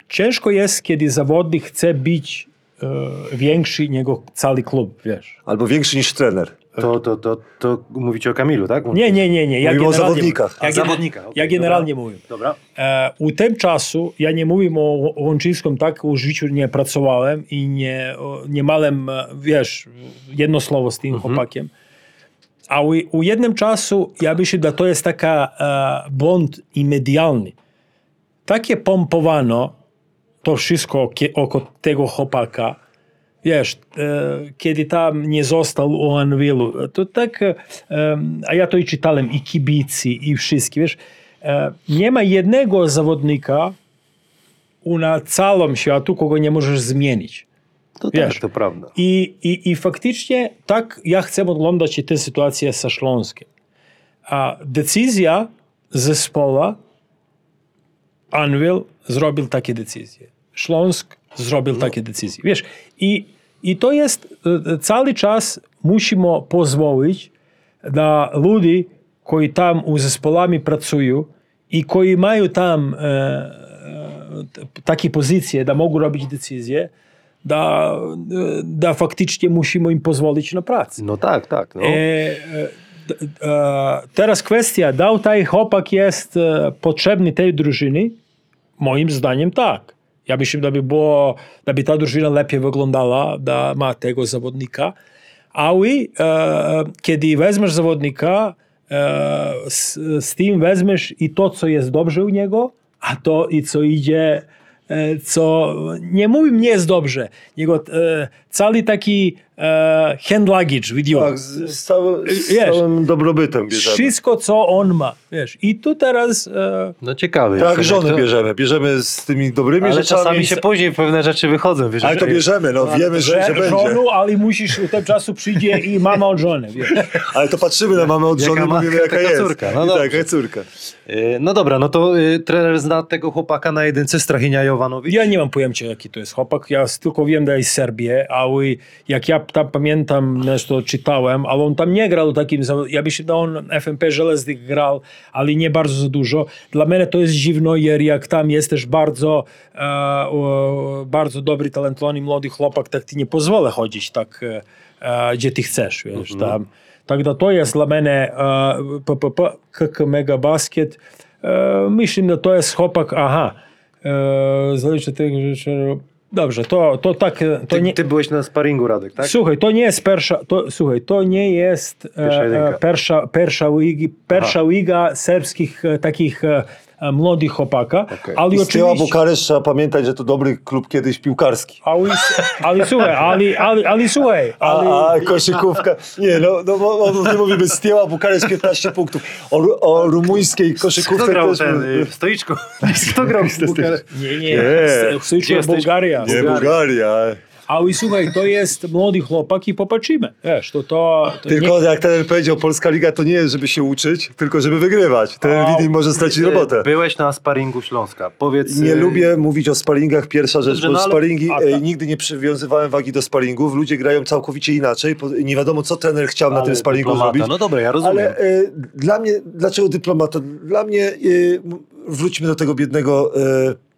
ciężko jest, kiedy zawodnik chce być e, większy niż cały klub, wiesz. Albo większy niż trener. To, to, to, to mówicie o Kamilu, tak? Nie, nie, nie, nie. Ja Mówimy o zawodnikach. Ja, zawodnika, okej, ja generalnie mówię. Dobra. E, u tym czasu ja nie mówię o Łączyńskim, tak u życiu nie pracowałem i nie, nie małem, e, wiesz, jedno słowo z tym chłopakiem. A u, u jednym czasu ja myślę, że to jest taka e, błąd i medialny. Takie pompowano to wszystko oko tego chłopaka, wiesz, e, kiedy tam nie został u Anwilu, to tak, e, a ja to i czytałem, i kibicy, i wszystkie, wiesz, e, nie ma jednego zawodnika na całym światu, kogo nie możesz zmienić. To Wiesz. tak, to prawda. I, i, I faktycznie tak ja chcę oglądać tę sytuację ze Śląskiem. A decyzja zespoła Anvil zrobił takie decyzje. Śląsk zrobił takie decyzje. Wiesz, i, i to jest e, cały czas musimy pozwolić na ludzi, którzy tam u zespołami pracują i którzy mają tam e, e, takie pozycje, da mogą robić decyzje, da, e, da faktycznie musimy im pozwolić na pracę. No tak, tak. No. E, e, teraz kwestia, dał taj chłopak jest potrzebny tej drużyny? Moim zdaniem tak. Ja myślę, że by było, da by ta drużyna lepiej wyglądała, da ma tego zawodnika. Ale e, kiedy weźmiesz zawodnika, z, z tym weźmiesz i to, co jest dobrze u niego, a to i co idzie, co nie mówię, nie jest dobrze. Jego e, cały taki e, hand luggage with you. Tak, z, z, całym, z Wiesz, całym dobrobytem bierzemy. Wszystko, co on ma. Wiesz. I tu teraz e, No ciekawy. Tak, żony to- bierzemy. Bierzemy z tymi dobrymi Ale rzeczami. czasami się później pewne rzeczy wychodzą. Wiesz, Ale to bierzemy, no wiemy, że, że będzie. żonu, ale musisz, u tego czasu przyjdzie i mama od żony. Wiesz. Ale to patrzymy na mamę od Jaka żony mówimy jaka jest. córka. No tak, jaka córka. Y, No dobra, no to y, trener zna tego chłopaka na jedynce Strachinia Jovanowicz. Ja nie mam pojęcia, jaki to jest chłopak. Ja tylko wiem, że jest z Serbii, ale jak ja tam pamiętam, nešto czytałem, ale on tam nie grał takim, za- ja myślę, że on FMP Żelaznych grał, ale nie bardzo za dużo. Dla mnie to jest dziwno, jer jak tam jesteś bardzo, e, o, bardzo dobry, talentowany młody chłopak, tak ti nie pozwolę chodzić tak, e, e, gdzie ty chcesz, wiesz, tam. Тогда to jest dla mnie e, PPP, KK Mega Basket. E, myślę, że to jest chłopak, aha, e, zależy tego, że... Dobrze, to, to tak, e, to Ty, nie... ty byłeś na sparingu, Radek, tak? Słuchaj, to nie jest pierwsza, to, słuchaj, to nie jest Pierwsza e, jedynka. e, pierwsza, pierwsza, liga, serbskich e, takich e, młodych chłopaka, Okej. ale I Steaua oczywiście... Bukaresz trzeba pamiętać, że to dobry klub kiedyś piłkarski. Ale, ale słuchaj, ale, ale, ale słuchaj, ale... A, a koszykówka. Nie, no, no bo, bo nie mówimy Steaua Bukaresz 15 punktów. O, o rumuńskiej Kto koszykówce grał też... ten, w stoiczku? Kto grał w Bukaresz? Nie, nie, Nie. Jesteś? Bułgaria. Nie, Bułgaria. Ale słuchaj, to jest młody chłopak i popatrzymy. Wiesz, to, to, to Tylko jak ten powiedział, Polska Liga to nie jest, żeby się uczyć, tylko żeby wygrywać. Ten A, Widim może stracić robotę. Byłeś na sparingu Śląska. Powiedz... Nie y, lubię mówić o sparingach, pierwsza rzecz, bo no sparingi, A, tak. nigdy nie przywiązywałem wagi do sparingów, ludzie grają całkowicie inaczej, nie wiadomo co trener chciał na tym sparingu dyplomata. zrobić. No dobra, ja rozumiem. Ale e, dla mnie, dlaczego dyplomata? Dla mnie, m- wróćmy do tego biednego e,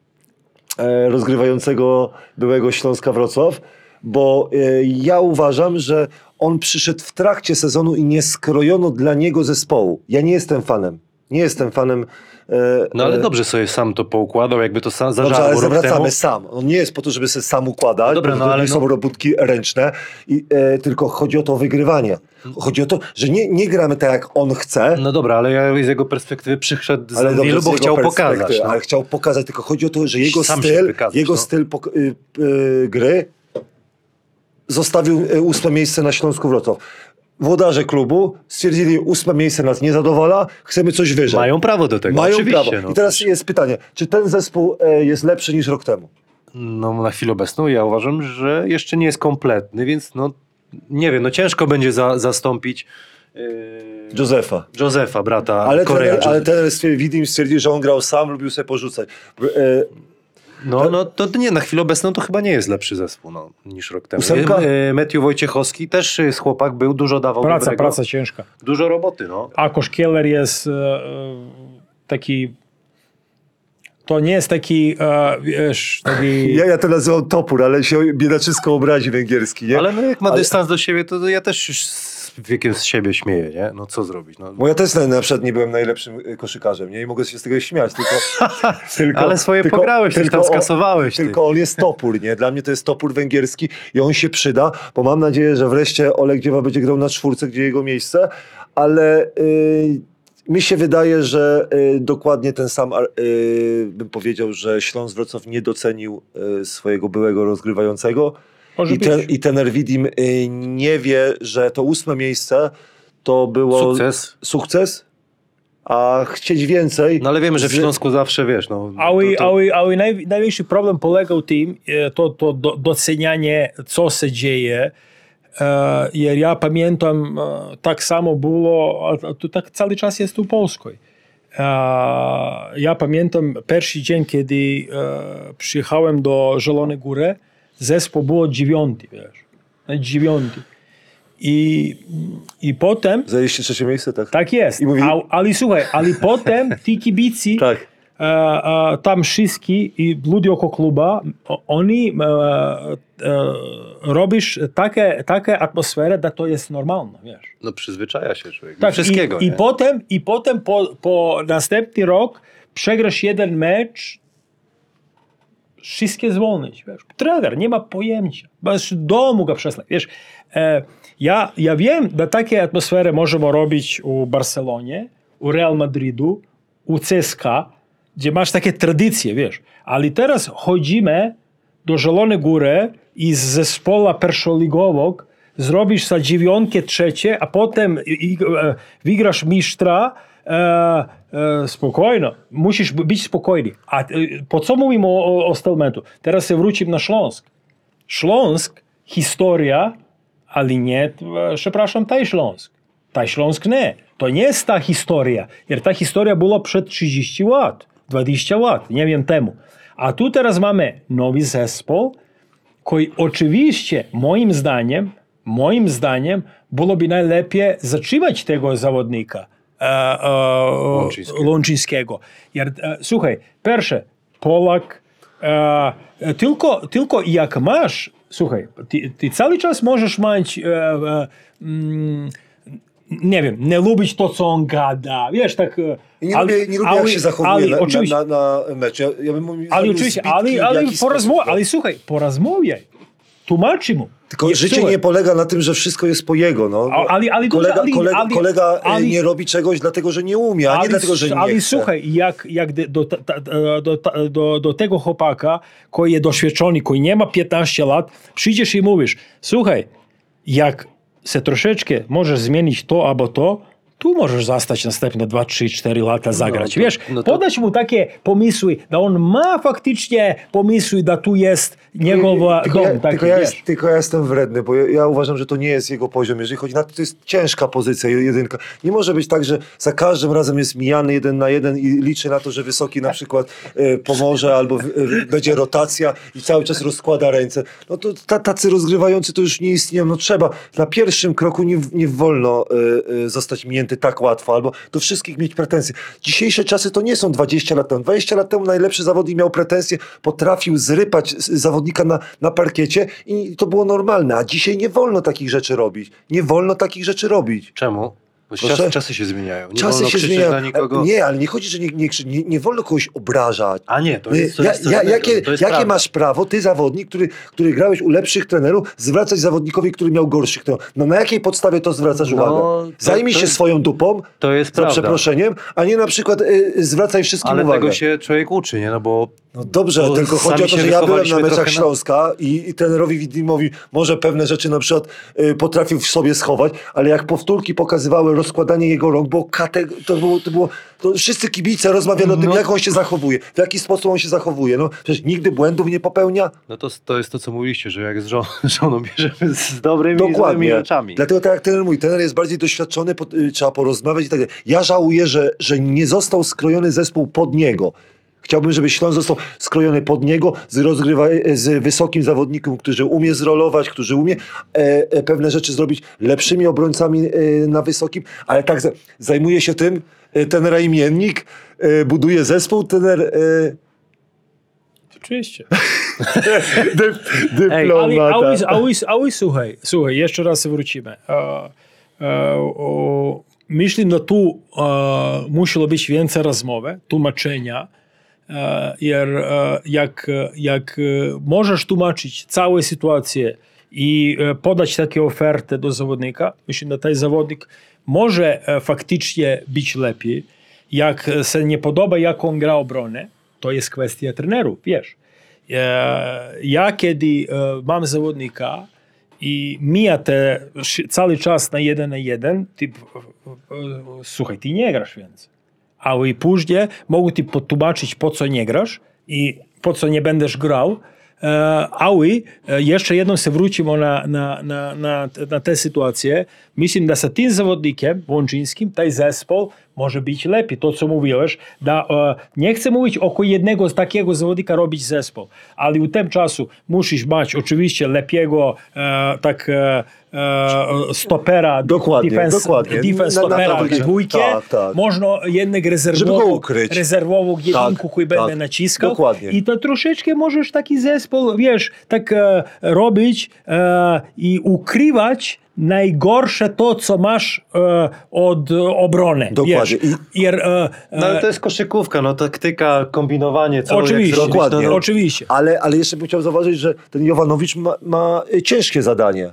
rozgrywającego byłego Śląska Wrocław, bo e, ja uważam, że on przyszedł w trakcie sezonu i nie skrojono dla niego zespołu. Ja nie jestem fanem. Nie jestem fanem. E, No ale e, dobrze sobie sam to poukładał, jakby to sam Dobrze, ale zażarło zawracamy temu. sam. On nie jest po to, żeby sobie sam układać, Dobra, bo no to ale są no- robótki ręczne, i, e, tylko chodzi o to wygrywanie. Chodzi o to, że nie, nie gramy tak, jak on chce, No dobra, ale ja z jego perspektywy przyszedł z ale dobrze, bo chciał pokazać. No. Ale chciał pokazać, tylko chodzi o to, że jego Sam styl, wykazać, jego no. styl y, y, gry zostawił y, ósme miejsce na Śląsku Wrocław. Włodarze klubu stwierdzili, ósme miejsce nas nie zadowala, chcemy coś wyżej. Mają prawo do tego, Mają oczywiście. prawo. No. I teraz jest pytanie, czy ten zespół e, jest lepszy niż rok temu? No na chwilę obecną ja uważam, że jeszcze nie jest kompletny, więc no nie wiem, no ciężko będzie za, zastąpić yy, Józefa. Józefa, brata Ale Korea. trener, ale trener stwierdził, stwierdził, że on grał sam, lubił sobie porzucać. E, No, no to nie, na chwilę obecną to chyba nie jest lepszy zespół no, niż rok temu. Ósemka? Yy, Matthew Wojciechowski też jest chłopak, był, dużo dawał Praca, dobrego. praca ciężka. Dużo roboty, no. Akoš Keller jest e, e, taki... To nie jest taki, e, wiesz, taki... ja, ja to nazywam topór, ale się biedaczysko obrazi węgierski, nie? Ale no, jak ma Ale- dystans do siebie, to ja też już wiekiem z siebie śmieję, nie? No co zrobić? No. Bo ja też na, na przykład nie byłem najlepszym y, koszykarzem, nie? I mogę się z tego śmiać, tylko... tylko Ale swoje pograłeś, coś tam skasowałeś, ty. Tylko on jest topór, nie? Dla mnie to jest topór węgierski i on się przyda, bo mam nadzieję, że wreszcie Olek Dziewa będzie grał na czwórce, gdzie jego miejsce, ale... y, mi się wydaje, że y, dokładnie ten sam, y, bym powiedział, że Śląsk Wrocław nie docenił y, swojego byłego rozgrywającego. Może I, ten, I ten Widim y, nie wie, że to ósme miejsce to było Sukces. sukces, a chcieć więcej. No ale wiemy, że w z- Śląsku zawsze, wiesz, no... Ale, to, to, ale, ale naj, największy problem polegał tym, e, to, to do, docenianie, co się dzieje. E, ja pamiętam, e, tak samo było, a- a to tak cały czas jest u Polskiej. E, ja pamiętam pierwszy dzień, kiedy e, przyjechałem do Zielonej Góry, zespół było dziewiąty, wiesz, dziewiąty. I, I potem, Zajęliście trzecie miejsce, tak? tak jest, mówi- a, ale słuchaj, ale potem ci kibici, Tak. e, e, tam wszyscy i ludzie oko kluba, oni e, robisz takie, takie atmosferę, że to jest normalne, wiesz. no przyzwyczaja się człowiek. Tak, wszystkiego, i, i potem, i potem po, po następny rok przegrasz jeden mecz, wszystkie zwolnić, wiesz. Trener nie ma pojęcia, masz domu go przesłać, wiesz. E, ja, ja wiem, że takie atmosfery możemy robić u Barcelonie, u Real Madridu, u CSKA, gdzie masz takie tradycje, wiesz. Ale teraz chodzimy do Zielonej Góry i z zespołu pierwszoligowego zrobisz za dziewiątkę trzecie, a potem i, i, e, wygrasz mistrza, e, e, spokojno, musisz być spokojny. A e, po co mówimy o, o, Stelmentu? Teraz się wrócimy na Śląsk. Śląsk, historia, ale nie, e, przepraszam, taj Śląsk. Taj Śląsk nie. To nie jest ta historia, jer ta historia była przed 30 lat, 20 lat, nie wiem temu. A tu teraz mamy nowy zespół, który oczywiście, moim zdaniem, moim zdaniem byłoby najlepiej zatrzymać tego zawodnika słuchaj, pierwsze, Polak, e, e, tylko, tylko jak masz, słuchaj, ty, ty cały czas możesz mieć e, e, mm, nie wiem, nie lubić to, co on gada, wiesz, tak... e, I nie ale- lubię, nie lubię ale- jak się zachowuje ale na, oczywiście, na, na, na mecz. Ja, ja bym mówił, ale oczywiście, ale, ale, jaki porozmo- sposób, ale słuchaj, porozmawiaj, tłumaczy mu. Tylko Nie, życie nie polega na tym, że wszystko jest po jego. No. Kolega kolega, kolega e, nie robi czegoś dlatego, że nie umie, a nie dlatego, że nie ale słuchaj, jak, jak do, do, do, do tego chłopaka, który jest doświadczony, który nie ma 15 lat, przyjdziesz i mówisz, słuchaj, jak se troszeczkę możesz zmienić to albo to, tu możesz zostać następne 2, 3, 4 lata zagrać. to- Wiesz, no to- podać mu takie pomysły, że on ma faktycznie pomysły, że tu jest tylko, dom. ja, taki, tylko, ja jest, tylko ja jestem wredny, bo ja, ja uważam, że to nie jest jego poziom. Jeżeli chodzi na to, to jest ciężka pozycja, jedynka. Nie może być tak, że za każdym razem jest mijany jeden na jeden i liczy na to, że wysoki na przykład e, pomoże albo e, będzie rotacja i cały czas rozkłada ręce. No to ta, tacy rozgrywający to już nie istnieją. No trzeba na pierwszym kroku nie, nie wolno e, zostać mięty tak łatwo, albo do wszystkich mieć pretensje. Dzisiejsze czasy to nie są 20 lat temu. 20 lat temu najlepszy zawodnik miał pretensje, potrafił zrypać zawodnika na, na parkiecie i to było normalne. A dzisiaj nie wolno takich rzeczy robić. Nie wolno takich rzeczy robić. Czemu? Czas, czasy się zmieniają. Nie Czasy się zmieniają. na nikogo. Nie, ale nie chodzi, że nie, nie, nie, nie wolno kogoś obrażać. A nie, to jest, to jest ja, jakie to jest jakie masz prawo, ty zawodnik, który, który grałeś u lepszych trenerów, zwracać zawodnikowi, który miał gorszych trenerów? No na jakiej podstawie to zwracasz No, uwagę? Zajmij to się swoją dupą, To jest za prawda. przeproszeniem, a nie na przykład y, zwracaj wszystkim Ale uwagę. tego się człowiek uczy, nie? No bo No dobrze, Bo tylko chodzi o to, że ja byłem na meczach trochę na- Śląska i, i trenerowi Widimowi może pewne rzeczy na przykład y, potrafił w sobie schować, ale jak powtórki pokazywały rozkładanie jego rąk, bo kate, to było, to było to wszyscy kibice rozmawiali o tym, No. jak on się zachowuje, w jaki sposób on się zachowuje. No przecież nigdy błędów nie popełnia. no to, to jest to, co mówiliście, że jak z żon, żoną bierzemy z dobrymi i złymi Dokładnie. rzeczami. Dlatego tak jak trener mówi, trener jest bardziej doświadczony, po, y, trzeba porozmawiać i tak dalej. Ja żałuję, że, że nie został skrojony zespół pod niego. Chciałbym, żeby Śląsk został skrojony pod niego z, rozgrywa, z wysokim zawodnikiem, który umie zrolować, który umie e, e, pewne rzeczy zrobić lepszymi obrońcami e, na wysokim, ale tak za- zajmuje się tym e, trener imiennik, e, buduje zespół, trener e, Oczywiście. dy, Ale, dyplomata. ale, ale słuchaj, słuchaj, jeszcze raz wrócimy. E, e, o, myślę, że tu e, musiało być więcej rozmowy, tłumaczenia, jer e, jak, jak e, możesz tłumaczyć całą sytuację i e, podać takie oferty do zawodnika, myślę, że ten zawodnik może e, faktycznie być lepiej. Jak się nie podoba, jak on gra obronę, to jest kwestia trenerów, wiesz. E, Ja kiedy e, mam zawodnika i mija te cały czas na jeden na jeden, ty, e, e, słuchaj, ty nie grasz więcej. Ale później mogę ci potłumaczyć, po co nie grasz i po co nie będziesz grał. Ale e, jeszcze jedną się wrócimy na, na, na, na, na tę sytuację. Myślę, że z tym zawodnikiem łączyńskim ten zespół może być lepiej. To, co mówiłeś, da, e, nie chcę mówić o jednego z takiego zawodnika robić zespół, ale u tym czasu musisz mieć oczywiście lepiego e, tak e, e, stopera, Dokładnie, defense, dokładnie. defense Na- na stopera, tablicy. dwójkę, Tak, tak. można jednak ukryć. rezerwową jedynku, który będę tak. naciskał Dokładnie. i to troszeczkę możesz taki zespół, wiesz, tak e, robić i ukrywać najgorsze to, co masz e, od e, obrony. Dokładnie. Wiesz, Jer, e, No ale to jest koszykówka, no taktyka, kombinowanie, co Oczywiście, zrobić, dokładnie. No, no, Oczywiście. Ale, ale jeszcze bym chciał zauważyć, że ten Jowanowicz ma, ma ciężkie zadanie.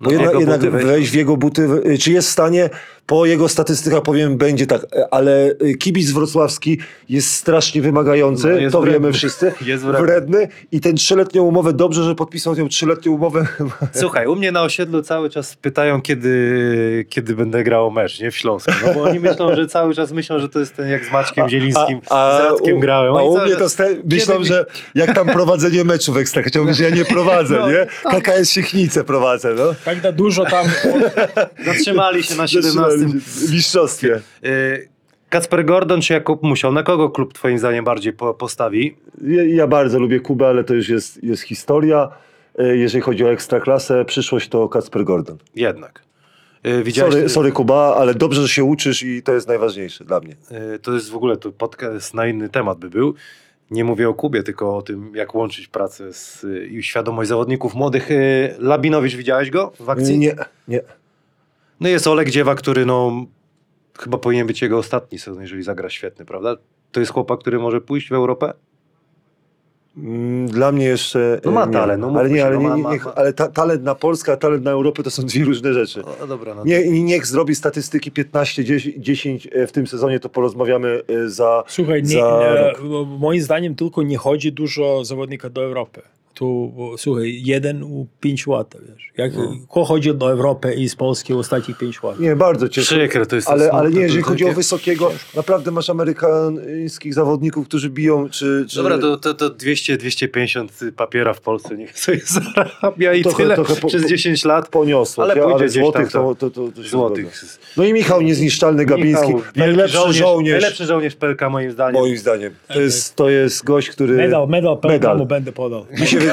Bo No, jednak, jego jednak wejść. wejść w jego buty, y, czy jest w stanie, po jego statystykach powiem, będzie tak, y, ale y, kibic wrocławski jest strasznie wymagający, No, jest to wredny. wiemy wszyscy, Jest wredny. i ten trzyletnią umowę, dobrze, że podpisał tę trzyletnią umowę. Słuchaj, u mnie na osiedlu cały czas pytają, kiedy, kiedy będę grał mecz, nie? W Śląsku. No bo oni myślą, że cały czas myślą, że to jest ten jak z Maćkiem Zielińskim, z Radkiem u, grałem. A u mnie to ste, myślą, że jak tam prowadzenie meczu w Ekstraklasie, mówię, że ja nie prowadzę, No, nie? KKS Siechnice prowadzę, no. Prawda, dużo tam zatrzymali się na 17. Mistrzostwie. Y, Kacper Gordon czy Jakub Musiał? Na kogo klub twoim zdaniem bardziej po postawi? Ja, ja, bardzo lubię Kubę, ale to już jest, jest historia. Y, jeżeli chodzi o ekstraklasę, przyszłość to Kacper Gordon. Jednak. Y, widziałeś... Sorry, sorry, Kuba, ale dobrze, że się uczysz i to jest najważniejsze dla mnie. To jest w ogóle to podcast na inny temat by był. Nie mówię o Kubie, tylko o tym, jak łączyć pracę z, i świadomość zawodników młodych. Y, Labinowicz, widziałeś go w akcji? Nie, nie. No jest Oleg Dziewa, który no, chyba powinien być jego ostatni sezon, jeżeli zagra świetny, prawda? To jest chłopak, który może pójść w Europę? Mm, Dla mnie jeszcze. No ma e, nie. talent, no ale nie, ale, no nie, ma- nie, niech- ale ta, talent na Polskę, a talent na Europę to są dwie różne rzeczy. No dobra, no Nie, nie- niech zrobi statystyki 15-10 e, w tym sezonie, to porozmawiamy e, za. Słuchaj, nie, za e, rok. moim zdaniem tylko nie chodzi dużo zawodnika do Europy. Tu, bo, słuchaj, jeden u pięć lat, wiesz. Jak, Kto chodzi do Europy i z Polski ostatnich pięć lat? Nie, bardzo ciężko. Przykre to jest. Ale, smutne, ale nie, jeżeli chodzi o takie- wysokiego, naprawdę masz amerykańskich zawodników, którzy biją, czy... czy Dobra, to, to, to 200-250 papiera w Polsce niech sobie zarabia i Trochę- tyle trochę po- przez po- 10 lat. poniosło. Ale ja, pójdzie ale złotych tam, to, to, to, Złotych. No i Michał Niezniszczalny Gabiński, Michał, najlepszy żołnierz, Najlepszy żołnierz PLK moim zdaniem. moim zdaniem. To jest, to jest gość, który... Medal, medal, Medal. medal. mu będę podał. Mi się,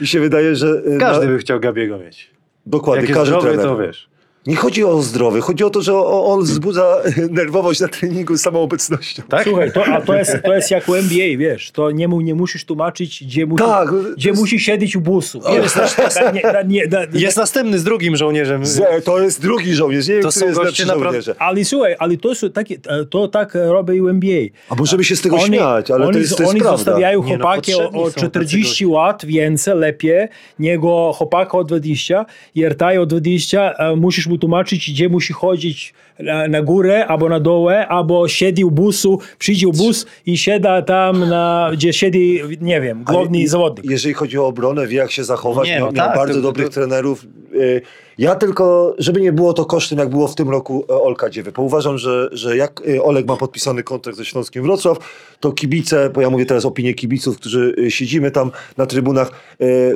mi się wydaje, że... e, Każdy by chciał Gabiego mieć. dokładnie, Jak każdy zdrowy, trener. to wiesz. Nie chodzi o zdrowy, chodzi o to, że on wzbudza nerwowość na treningu samą obecnością. Tak? Słuchaj, to, a to jest, to jest jak u NBA, wiesz, to nie, mu, nie musisz tłumaczyć, gdzie, musi, Tak, gdzie jest- musisz siedzieć u busu. Da- nie, da- nie, da- Jest następny z drugim żołnierzem. Z- To jest drugi żołnierz, nie wiem, To który jest lepszy naprawdę- żołnierze. Ale słuchaj, ale to, są takie, to tak robi u NBA. A możemy się z tego śmiać, ale oni, to jest, to jest oni prawda. zostawiają no, chłopaki potrzebni o, o są tacy 40 lat więcej, lepiej, niego chłopaka o 20, Jertaj o 20, e, musisz mu tłumaczyć, gdzie musi chodzić na, na górę, albo na dołę, albo siedzi u busu, przyjdzie u bus i siada tam, na, gdzie siedzi, nie wiem, główny zawodnik. Jeżeli chodzi o obronę, wie jak się zachować, Nie, miał, no miał tak, bardzo to- to- dobrych to- trenerów. Y, Ja tylko, żeby nie było to kosztem, jak było w tym roku e, Olka Dziewy, bo uważam, że, że jak y, Olek ma podpisany kontrakt ze Śląskiem Wrocław, to kibice, bo ja mówię teraz opinię kibiców, którzy y, siedzimy tam na trybunach,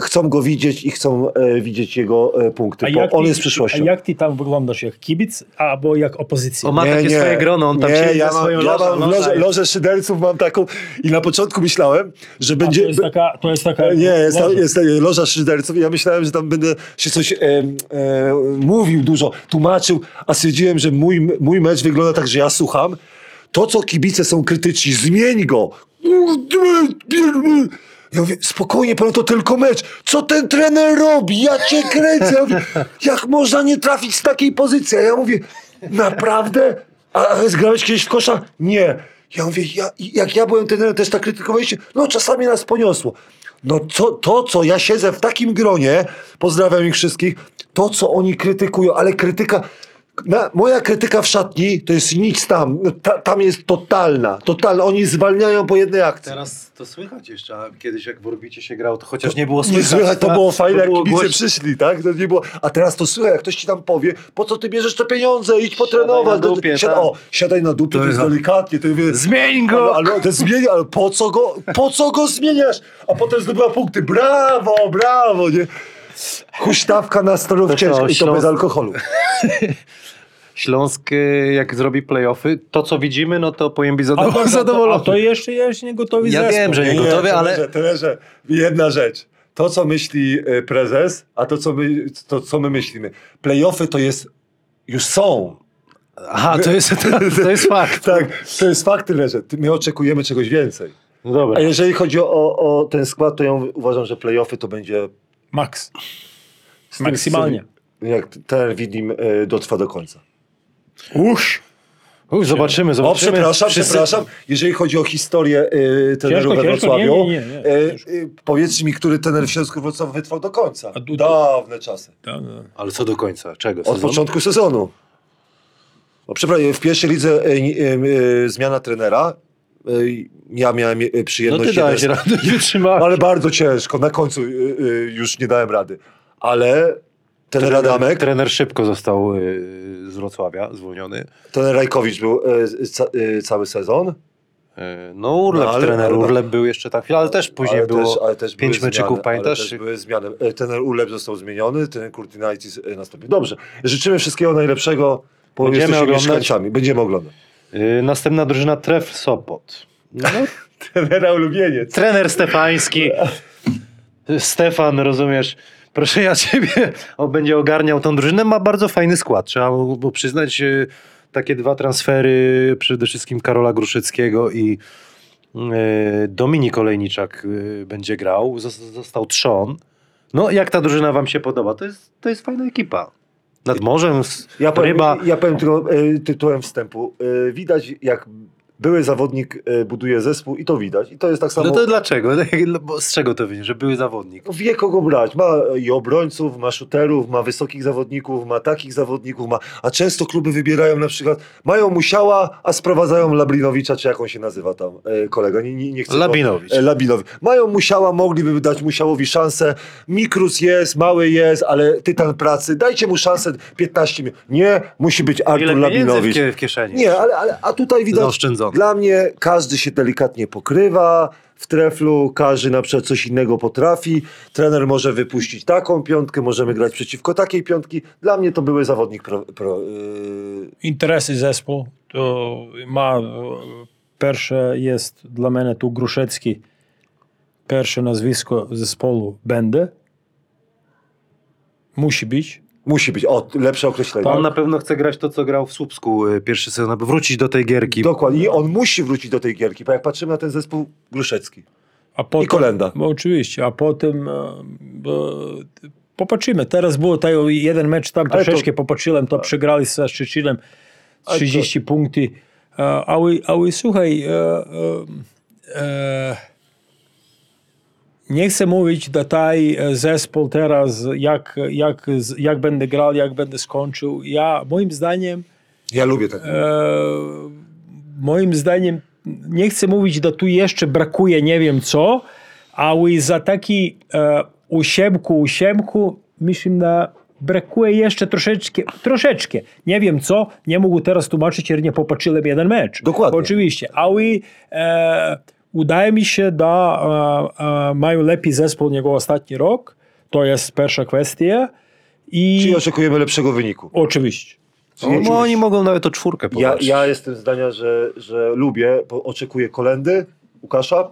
chcą go widzieć i chcą e, widzieć jego e, punkty, bo on ty, jest przyszłością. a jak ty tam wyglądasz, jak kibic, albo jak opozycja? O, ma takie swoje grono, on tam nie, siedzi ja ze mam, swoją ja mam loże, jest. lożę szyderców mam taką i na początku myślałem, że A będzie... to jest taka, to jest taka Nie, jest, jest e, loża szyderców i ja myślałem, że tam będę się coś e, e, mówił dużo, tłumaczył, a stwierdziłem, że mój, mój mecz wygląda tak, że ja słucham. To, co kibice są krytyczni, zmień go. Ja mówię, spokojnie, pan, to tylko mecz. Co ten trener robi? Ja cię kręcę. Ja mówię, jak można nie trafić z takiej pozycji? A ja mówię, naprawdę? A a zgrałeś kiedyś w kosza? Nie. Ja mówię, ja, jak ja byłem trenerem, też tak krytykowaliście. No czasami nas poniosło. No co, to, co ja siedzę w takim gronie, pozdrawiam ich wszystkich, to, co oni krytykują, ale krytyka... Na, moja krytyka w szatni to jest nic tam. Ta, tam jest totalna. Totalna. Oni zwalniają po jednej akcji. Teraz to słychać jeszcze, a kiedyś jak w Orbicie się grał, to chociaż nie było Nie słychać. słychać, to tak? było fajne, jak było kibice głośno. przyszli, tak? To nie było, a teraz to słychać, jak ktoś ci tam powie, po co ty bierzesz te pieniądze, idź potrenować. na dupie, Siad- tak. O, siadaj na dupie, to, To jest delikatnie. To mówię, Zmień go! Ale, ale, to zmienia, ale po co go, po co go zmieniasz? A potem zdobyła punkty, brawo, brawo, nie? Huśtawka na stolów To ciężko i to Śląsk- bez alkoholu. Śląsk, jak zrobi playoffy, to co widzimy, no to powinien być A to, zadowolony. a to, zadowolony. to jeszcze jest niegotowy Ja zespół. wiem, że nie gotowy, ale- trenerze, trenerze, jedna rzecz. To, co myśli e, prezes, a to, co my, to, co my myślimy. Playoffy to jest, już są. Aha, to jest, to, to jest fakt. Tak, to jest fakt tyle, że my oczekujemy czegoś więcej. No dobra. A jeżeli chodzi o, o ten skład, to ja uważam, że playoffy to będzie Max. Maksymalnie. Jak ten widim e, dotrwa do końca. Uż. Uj, zobaczymy, O, zobaczymy. przepraszam, Wszyscy- przepraszam. Jeżeli chodzi o historię e, trenerów we ciężko, Wrocławiu, nie, nie, nie, nie, e, powiedzcie mi, który trener w Śląsku Wrocław wytrwał do końca. A du- Dawne czasy. Ale co do końca? Czego? Od Sezonu? początku sezonu. No, przepraszam, w pierwszej lidze e, e, e, zmiana trenera. Ja miałem e, No przyjemność... ty dałeś jeden- radę, wytrzymałeś. Ale bardzo ciężko. Na końcu y, y, już nie dałem rady. Ale ten Radamek, Trener szybko został y, z Wrocławia zwolniony. ten Rajkowicz był ca, cały sezon. No Urlep, No, ale- trener ale- Urlep był jeszcze tak chwilę, ale też później ale było też, ale też pięć meczyków, zmiany, pamiętasz? Ale też były zmiany. Ten Urlep został zmieniony, ten Kurtinaitis nastąpił. Dobrze. Życzymy wszystkiego najlepszego, bo Będziemy jesteśmy oglądać. mieszkańcami. Będziemy oglądać. Y, Następna drużyna Tref Sopot. No, Trenera ulubieniec. trener Stefański. Stefan, rozumiesz, proszę ja ciebie, on będzie ogarniał tą drużynę, ma bardzo fajny skład. Trzeba mu przyznać e, takie dwa transfery, przede wszystkim Karola Gruszyckiego i e, Dominik Olejniczak będzie grał. Zos- Został trzon. No, jak ta drużyna wam się podoba? To jest, to jest fajna ekipa. Nad morzem, Ja powiem, ryba. ja powiem tylko e, tytułem wstępu. E, widać, jak były zawodnik e, buduje zespół i to widać. I to jest tak samo. No to dlaczego? Bo Z czego to wynika? Że były zawodnik. No Wie kogo brać. Ma i obrońców, ma shooterów, ma wysokich zawodników, ma takich zawodników, ma. A często kluby wybierają na przykład, mają Musiała, a sprowadzają Labrinowicza, czy jak on się nazywa tam, e, kolega, nie, nie, nie chcę. Labinowicz. E, Labinowicz. Mają Musiała, mogliby dać Musiałowi szansę. Mikrus jest, mały jest, ale tytan pracy. Dajcie mu szansę 15 minut. Nie, musi być Ile Artur w, Labinowicz. w kieszeni? Nie, ale, ale a tutaj widać. Zaoszczędzone. Dla mnie każdy się delikatnie pokrywa w treflu, każdy na przykład coś innego potrafi. Trener może wypuścić taką piątkę, możemy grać przeciwko takiej piątki. Dla mnie to były zawodnik pro, pro, yy, Interesy zespół to ma, pierwsze jest dla mnie tu Gruszecki, pierwsze nazwisko zespołu będzie. Musi być. Musi być. O, lepsze określenie. On na pewno chce grać to, co grał w Słupsku y, pierwszy sezon, aby wrócić do tej gierki. Dokładnie. I on musi wrócić do tej gierki, bo jak patrzymy na ten zespół Gruszecki. A potem, I Kolenda. Bo oczywiście, a potem e, bo, popatrzymy. Teraz było taj jeden mecz tam Ale to- troszeczkę popatrzyłem, to przegrali ze Szczecinem Ale to- 30 punktów. E, Ale, ale słuchaj, e, e, e, nie chcę mówić, że taj e, zespół teraz, jak, jak, jak będę grał, jak będę skończył. Ja, moim zdaniem, Ja lubię ten. E, moim zdaniem nie chcę mówić, że tu jeszcze brakuje nie wiem co, ale za taki e, ósiemku, ósiemku myślę, że brakuje jeszcze troszeczkę, troszeczkę. Nie wiem co, nie mogę teraz tłumaczyć, nie popatrzyłem jeden mecz. Dokładnie. Oczywiście, ale e, udaje mi się, że e, e, mają lepiej zespół niż ostatni rok. To jest pierwsza kwestia. I Czyli oczekujemy lepszego wyniku. oczywiście. No, bo oni mogą nawet o czwórkę Ja, powalczyć. ja jestem zdania, że, że lubię, bo oczekuję kolendy Łukasza,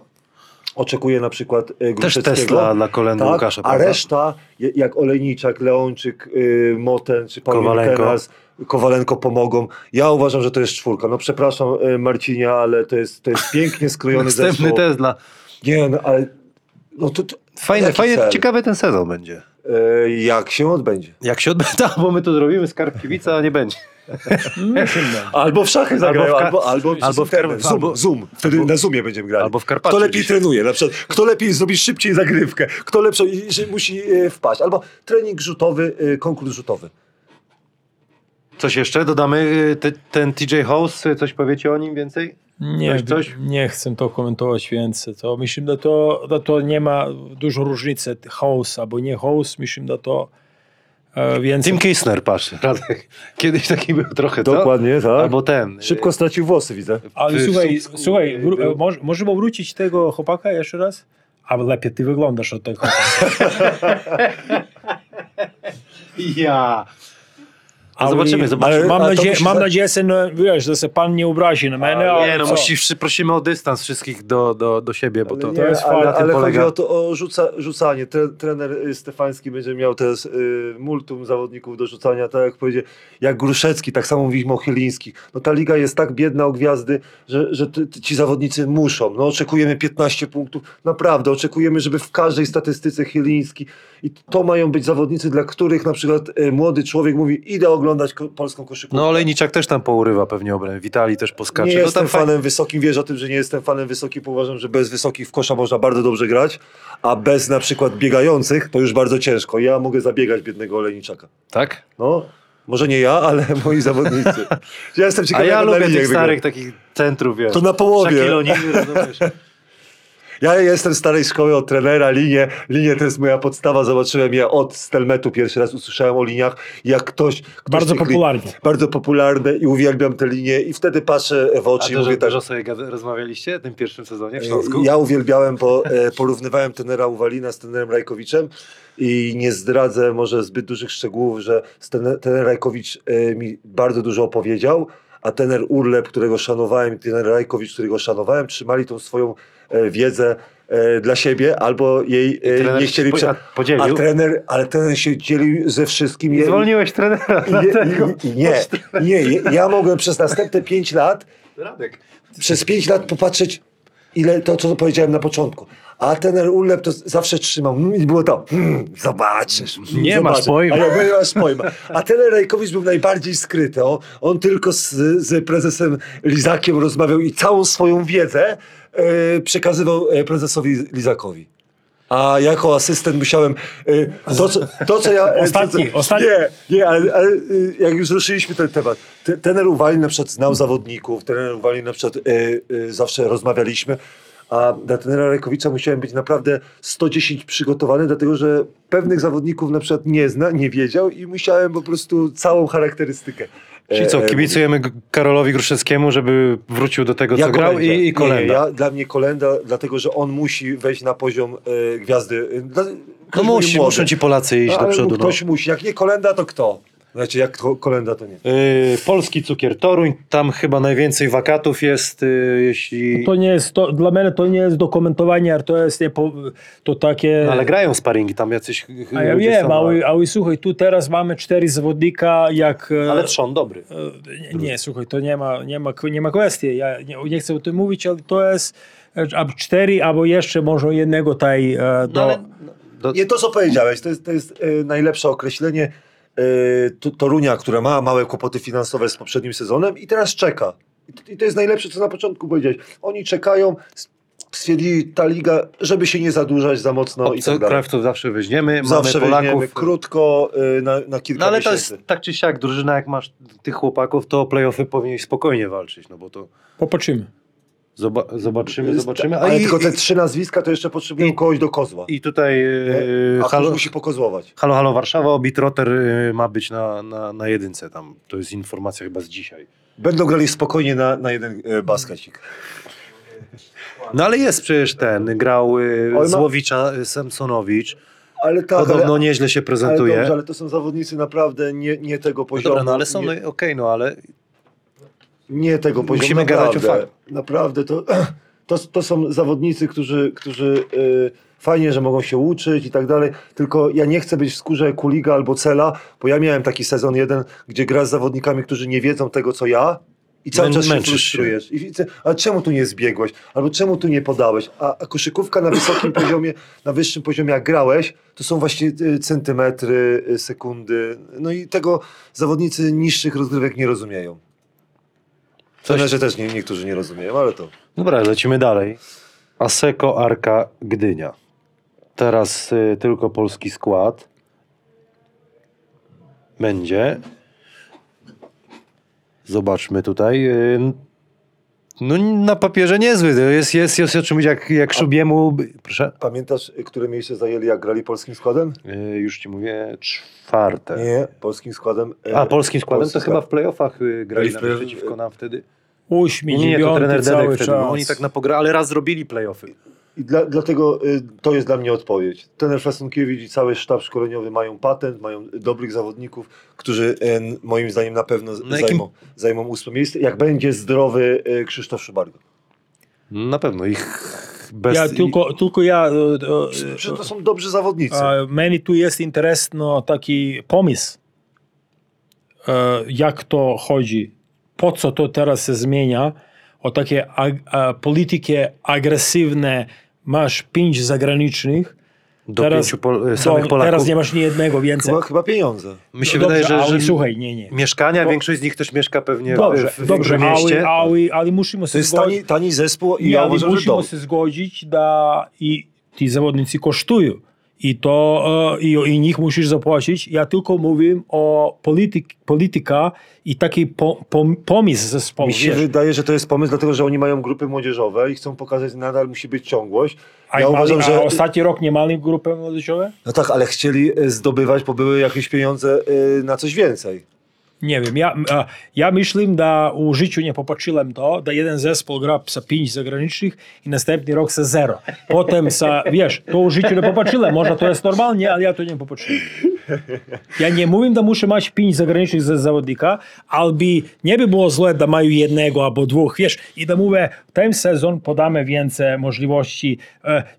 oczekuję na przykład e, Też. Tesla dla kolendy tak, Łukasza, A prawda? reszta, je- jak Olejniczak, Leonczyk, y, Moten czy Paweł Kowalenko. teraz, Kowalenko pomogą. Ja uważam, że to jest czwórka. No przepraszam y, Marcinia, ale to jest, to jest pięknie skrojony Następny zespół. Tesla. Nie, no ale no to, to fajny cel? ciekawy ten sezon będzie. y, jak się odbędzie. Jak się odbędzie, bo my tu zrobimy skarpiwica, a nie będzie. Albo w szachy zagrają, albo, albo, albo w Zoom, albo- zoom. Wtedy na Zoomie będziemy grali. albo w Karpaczu Kto lepiej dzisiaj. trenuje, na przykład, kto lepiej zrobi szybciej zagrywkę, kto że musi e, wpaść. Albo trening rzutowy, e, konkurs rzutowy. Coś jeszcze? Dodamy y, te, ten TJ House, y, coś powiecie o nim więcej? Nie, Coś- nie chcę to komentować więcej. To myślę, że to, że to nie ma dużo różnicy house albo nie house. Myślę, że to e, więcej. Tim Kistner, patrz. Radek. Kiedyś taki był trochę, co? Dokładnie, tak. Albo ten. y, Szybko stracił włosy, widzę. Ale słuchaj, Słupsku, słuchaj y, wró- moż, możemy wrócić tego chłopaka jeszcze raz? A lepiej ty wyglądasz od tego chłopaka. Ja. A Ale- zobaczymy, zobaczymy. ale- Mam, nadzieję, mam nadzieję, że no, wiesz, że się pan nie obrazi na mnie. ale nie, no co? musi, wszy- prosimy o dystans wszystkich do, do, do siebie, bo to, nie, to jest ale, na tym ale chodzi o to o rzuca, rzucanie. Tre, trener y, Stefański będzie miał teraz y, multum zawodników do rzucania, tak jak powiedział, jak Gruszecki, tak samo mówiliśmy o Chyliński. No ta liga jest tak biedna o gwiazdy, że, że ty, ty, ci zawodnicy muszą. No oczekujemy 15 punktów. Naprawdę, oczekujemy, żeby w każdej statystyce Chyliński i to mają być zawodnicy, dla których na przykład y, młody człowiek mówi, idę oglądać ko- polską koszykówkę. No Olejniczak też tam pourywa pewnie obręb. Witali też poskacze. Nie no, jestem fanem wysokim, wiesz o tym, że nie jestem fanem wysokim, bo uważam, że bez wysokich w kosza można bardzo dobrze grać, a bez na przykład biegających to już bardzo ciężko. Ja mogę zabiegać biednego Olejniczaka. Tak? No, może nie ja, ale moi zawodnicy. Ja jestem A ciekawy, ja on na lubię tych starych takich centrów, wiesz. To na połowie. Shaquille O'Neal, rozumiesz? Ja jestem starej szkoły od trenera, linię, linię to jest moja podstawa, zobaczyłem je od Stelmetu, pierwszy raz usłyszałem o liniach, jak ktoś... ktoś Bardzo li- popularnie. Bardzo popularne i uwielbiam te linie i wtedy patrzę w A oczy i dużo, mówię tak, dużo sobie rozmawialiście w tym pierwszym sezonie w Śląsku? Ja uwielbiałem, bo e, porównywałem tenera Uwalina z tenerem Rajkowiczem i nie zdradzę może zbyt dużych szczegółów, że ten, tener Rajkowicz e, mi bardzo dużo opowiedział, a tener Urlep, którego szanowałem i tener Rajkowicz, którego szanowałem, trzymali tą swoją e, wiedzę e, dla siebie, albo jej e, trener nie chcieli... prze- a podzielił? A trener, ale trener się dzielił ze wszystkim. Je- zwolniłeś trenera. i- i- nie, nie, ja mogłem przez następne pięć lat Radek. przez pięć lat popatrzeć, ile to, co powiedziałem na początku. A ten Ulep to zawsze trzymał mm, i było to, hmm, zobaczysz. mm, Nie masz zobaczysz. pojma. Ale nie masz pojma. A ten Rejkowicz był najbardziej skryty. On, on tylko z, z prezesem Lizakiem rozmawiał i całą swoją wiedzę e, przekazywał e, prezesowi Lizakowi. A jako asystent musiałem. e, To, co, to, co ja. Ostatni, co, ostatni. Nie, nie, ale, ale e, jak już ruszyliśmy ten temat. te- Trener na przykład znał zawodników, trener Uwali na przykład e, e, zawsze rozmawialiśmy. A dla trenera Rajkowicza musiałem być naprawdę 110 przygotowany, dlatego że pewnych zawodników na przykład nie zna, nie wiedział i musiałem po prostu całą charakterystykę. Czyli co, kibicujemy Karolowi Gruszewskiemu, żeby wrócił do tego, co grał i, i kolenda. Nie, ja, dla mnie kolenda, dlatego że on musi wejść na poziom e, gwiazdy. Dla, no musi, muszą ci Polacy iść No, do przodu. No. Ktoś musi. Jak nie kolenda, to kto? Znaczy, jak ko- kolenda, to nie. Yy, Polski cukier Toruń, tam chyba najwięcej wakatów jest, yy, jeśli... To nie jest, to, dla mnie to nie jest dokumentowanie, to jest nie, po- to takie... No, ale grają sparingi tam jacyś A ja wiem, ale, ale słuchaj, tu teraz mamy cztery zawodnika, jak... e, Ale trzon dobry. e, Nie, nie, słuchaj, to nie ma, nie ma, nie ma kwestii. Ja nie, nie chcę o tym mówić, ale to jest e, albo cztery, albo jeszcze może jednego tutaj e, do... No, ale, do, Nie to, co powiedziałeś, to jest, to jest najlepsze określenie Torunia, która ma małe kłopoty finansowe z poprzednim sezonem i teraz czeka. I to, I to jest najlepsze, co na początku powiedziałeś. Oni czekają, stwierdzili ta liga, żeby się nie zadłużać za mocno i tak dalej. Obcokrajowców zawsze weźmiemy, Zawsze mamy Polaków. weźmiemy krótko, e, na, na kilka No ale to miesięcy. jest tak czy siak, drużyna jak masz tych chłopaków, to o playoffy powinieneś spokojnie walczyć, no bo to Popatrzymy. Zoba- zobaczymy, zobaczymy. A Ale i, tylko te i, trzy nazwiska to jeszcze potrzebują i- kogoś do kozła. I tutaj yy, A halo, musi pokozłować. halo, halo Warszawa, Obitroter yy, ma być na, na, na jedynce tam. To jest informacja chyba z dzisiaj. Będą grali spokojnie na, na jeden e, baskecik. No ale jest przecież ten, grał yy, Złowicza yy, Samsonowicz. Ale tak, Podobno ale, nieźle się ale, prezentuje. dobrze, ale to są zawodnicy naprawdę nie, nie tego no poziomu. dobra, no ale są, nie, no, okej, no ale nie tego poziomu. Musimy gadać o naprawdę, faktach. Naprawdę to, to, to są zawodnicy, którzy, którzy y, fajnie, że mogą się uczyć i tak dalej, tylko ja nie chcę być w skórze Kuliga albo Cela, bo ja miałem taki sezon jeden, gdzie gra z zawodnikami, którzy nie wiedzą tego, co ja i cały czas się frustrujesz. I a czemu tu nie zbiegłeś? Albo czemu tu nie podałeś? A, a koszykówka na wysokim poziomie, na wyższym poziomie, jak grałeś, to są właśnie y, centymetry, y, sekundy. No i tego zawodnicy niższych rozgrywek nie rozumieją. Trenerzy też nie, niektórzy nie rozumieją, ale to... Dobra, lecimy dalej. Aseko Arka Gdynia. Teraz y, tylko polski skład. Będzie. Zobaczmy tutaj. Y, no na papierze niezły. To Jest, jest, jest o czym mówić, jak, jak Szubiemu... Proszę? Pamiętasz, y, które miejsce zajęli, jak grali polskim składem? Y, już ci mówię, czwarte. Nie, polskim składem. e, A, polskim składem to skład. chyba w playoffach y, grali Grali w play- przeciwko nam wtedy. Óśmi, Nie, nie, to dziewiąty trener cały Dedek wtedy. czas. Oni tak na pogra, ale raz zrobili playoffy. I dla, dlatego y, to jest dla mnie odpowiedź. Trener Fasunkiewicz i cały sztab szkoleniowy mają patent, mają dobrych zawodników, którzy y, moim zdaniem na pewno Na jakim- zajmą, zajmą ósme miejsce, jak będzie zdrowy y, Krzysztof Szybargo. Na pewno ich bez... Ja tylko, tylko ja... e, e, Przecież to są dobrzy zawodnicy. A, Meni tu jest interesno taki pomysł, e, jak to chodzi, po co to teraz się zmienia, o takie ag, a, polityki agresywne, masz pięć zagranicznych, do teraz, pięciu pol- do- samych Polaków. teraz nie masz ni jednego więcej. Chyba, chyba pieniądze. Mi się No wydaje, dobrze, że, ale że słuchaj, nie, nie. mieszkania, To- większość z nich też mieszka pewnie Dobrze, w, w dobrze, mieście. ale, ale, ale musimy To się jest zgodzić. tani, tani zespół i ja ale uważam, musimy się zgodzić, da i ci zawodnicy kosztują. I to e, i, i nich musisz zapłacić. Ja tylko mówię o polityk, polityka i taki po, pom, pomysł zespołu. Mi się wiesz. wydaje, że to jest pomysł, dlatego że oni mają grupy młodzieżowe i chcą pokazać, że nadal musi być ciągłość. A, Ja mali, uważam, a że... ostatni rok nie mali grupy młodzieżowe? No tak, ale chcieli y, zdobywać, bo były jakieś pieniądze y, na coś więcej. Nie wiem, ja, ja myślę, da u życiu nie popatrzyłem to, da jeden zespół gra za pięć zagranicznych i następny rok za zero. Potem, za, wiesz, to u życiu nie popatrzyłem, może to jest normalnie, ale ja to nie popatrzyłem. Ja nie mówię, że muszę mieć pięć zagranicznych za zawodnika, ale by nie by było źle, że mają jednego albo dwóch, wiesz, i da mówię, ten sezon podamy więcej możliwości,